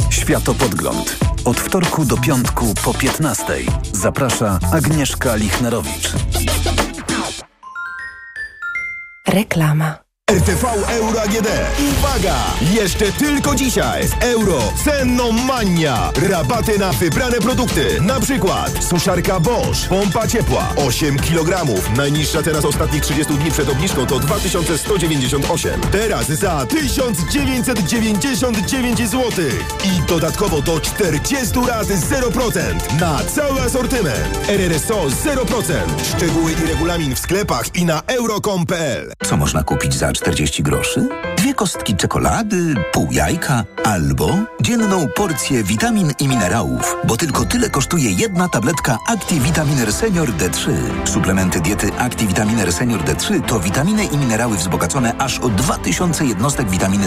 Speaker 3: Światopodgląd. od wtorku do piątku po 15. Zaprasza Agnieszka Lichnerowicz.
Speaker 28: Reklama.
Speaker 17: RTV Euro AGD. Uwaga! Jeszcze tylko dzisiaj w Euro Cenomania. Rabaty na wybrane produkty. Na przykład suszarka Bosch, pompa ciepła 8 kg. Najniższa teraz ostatnich 30 dni przed obniżką to 2198. Teraz za 1999 zł. I dodatkowo do 40 lat 0% na cały asortyment. RRSO 0%. Szczegóły i regulamin w sklepach i na euro.com.pl.
Speaker 29: Co można kupić za 40 groszy? Dwie kostki czekolady, pół jajka albo dzienną porcję witamin i minerałów, bo tylko tyle kosztuje jedna tabletka ActiVitaminer Senior D3. Suplementy diety ActiVitaminer Senior D3 to witaminy i minerały wzbogacone aż o 2000 jednostek witaminy D3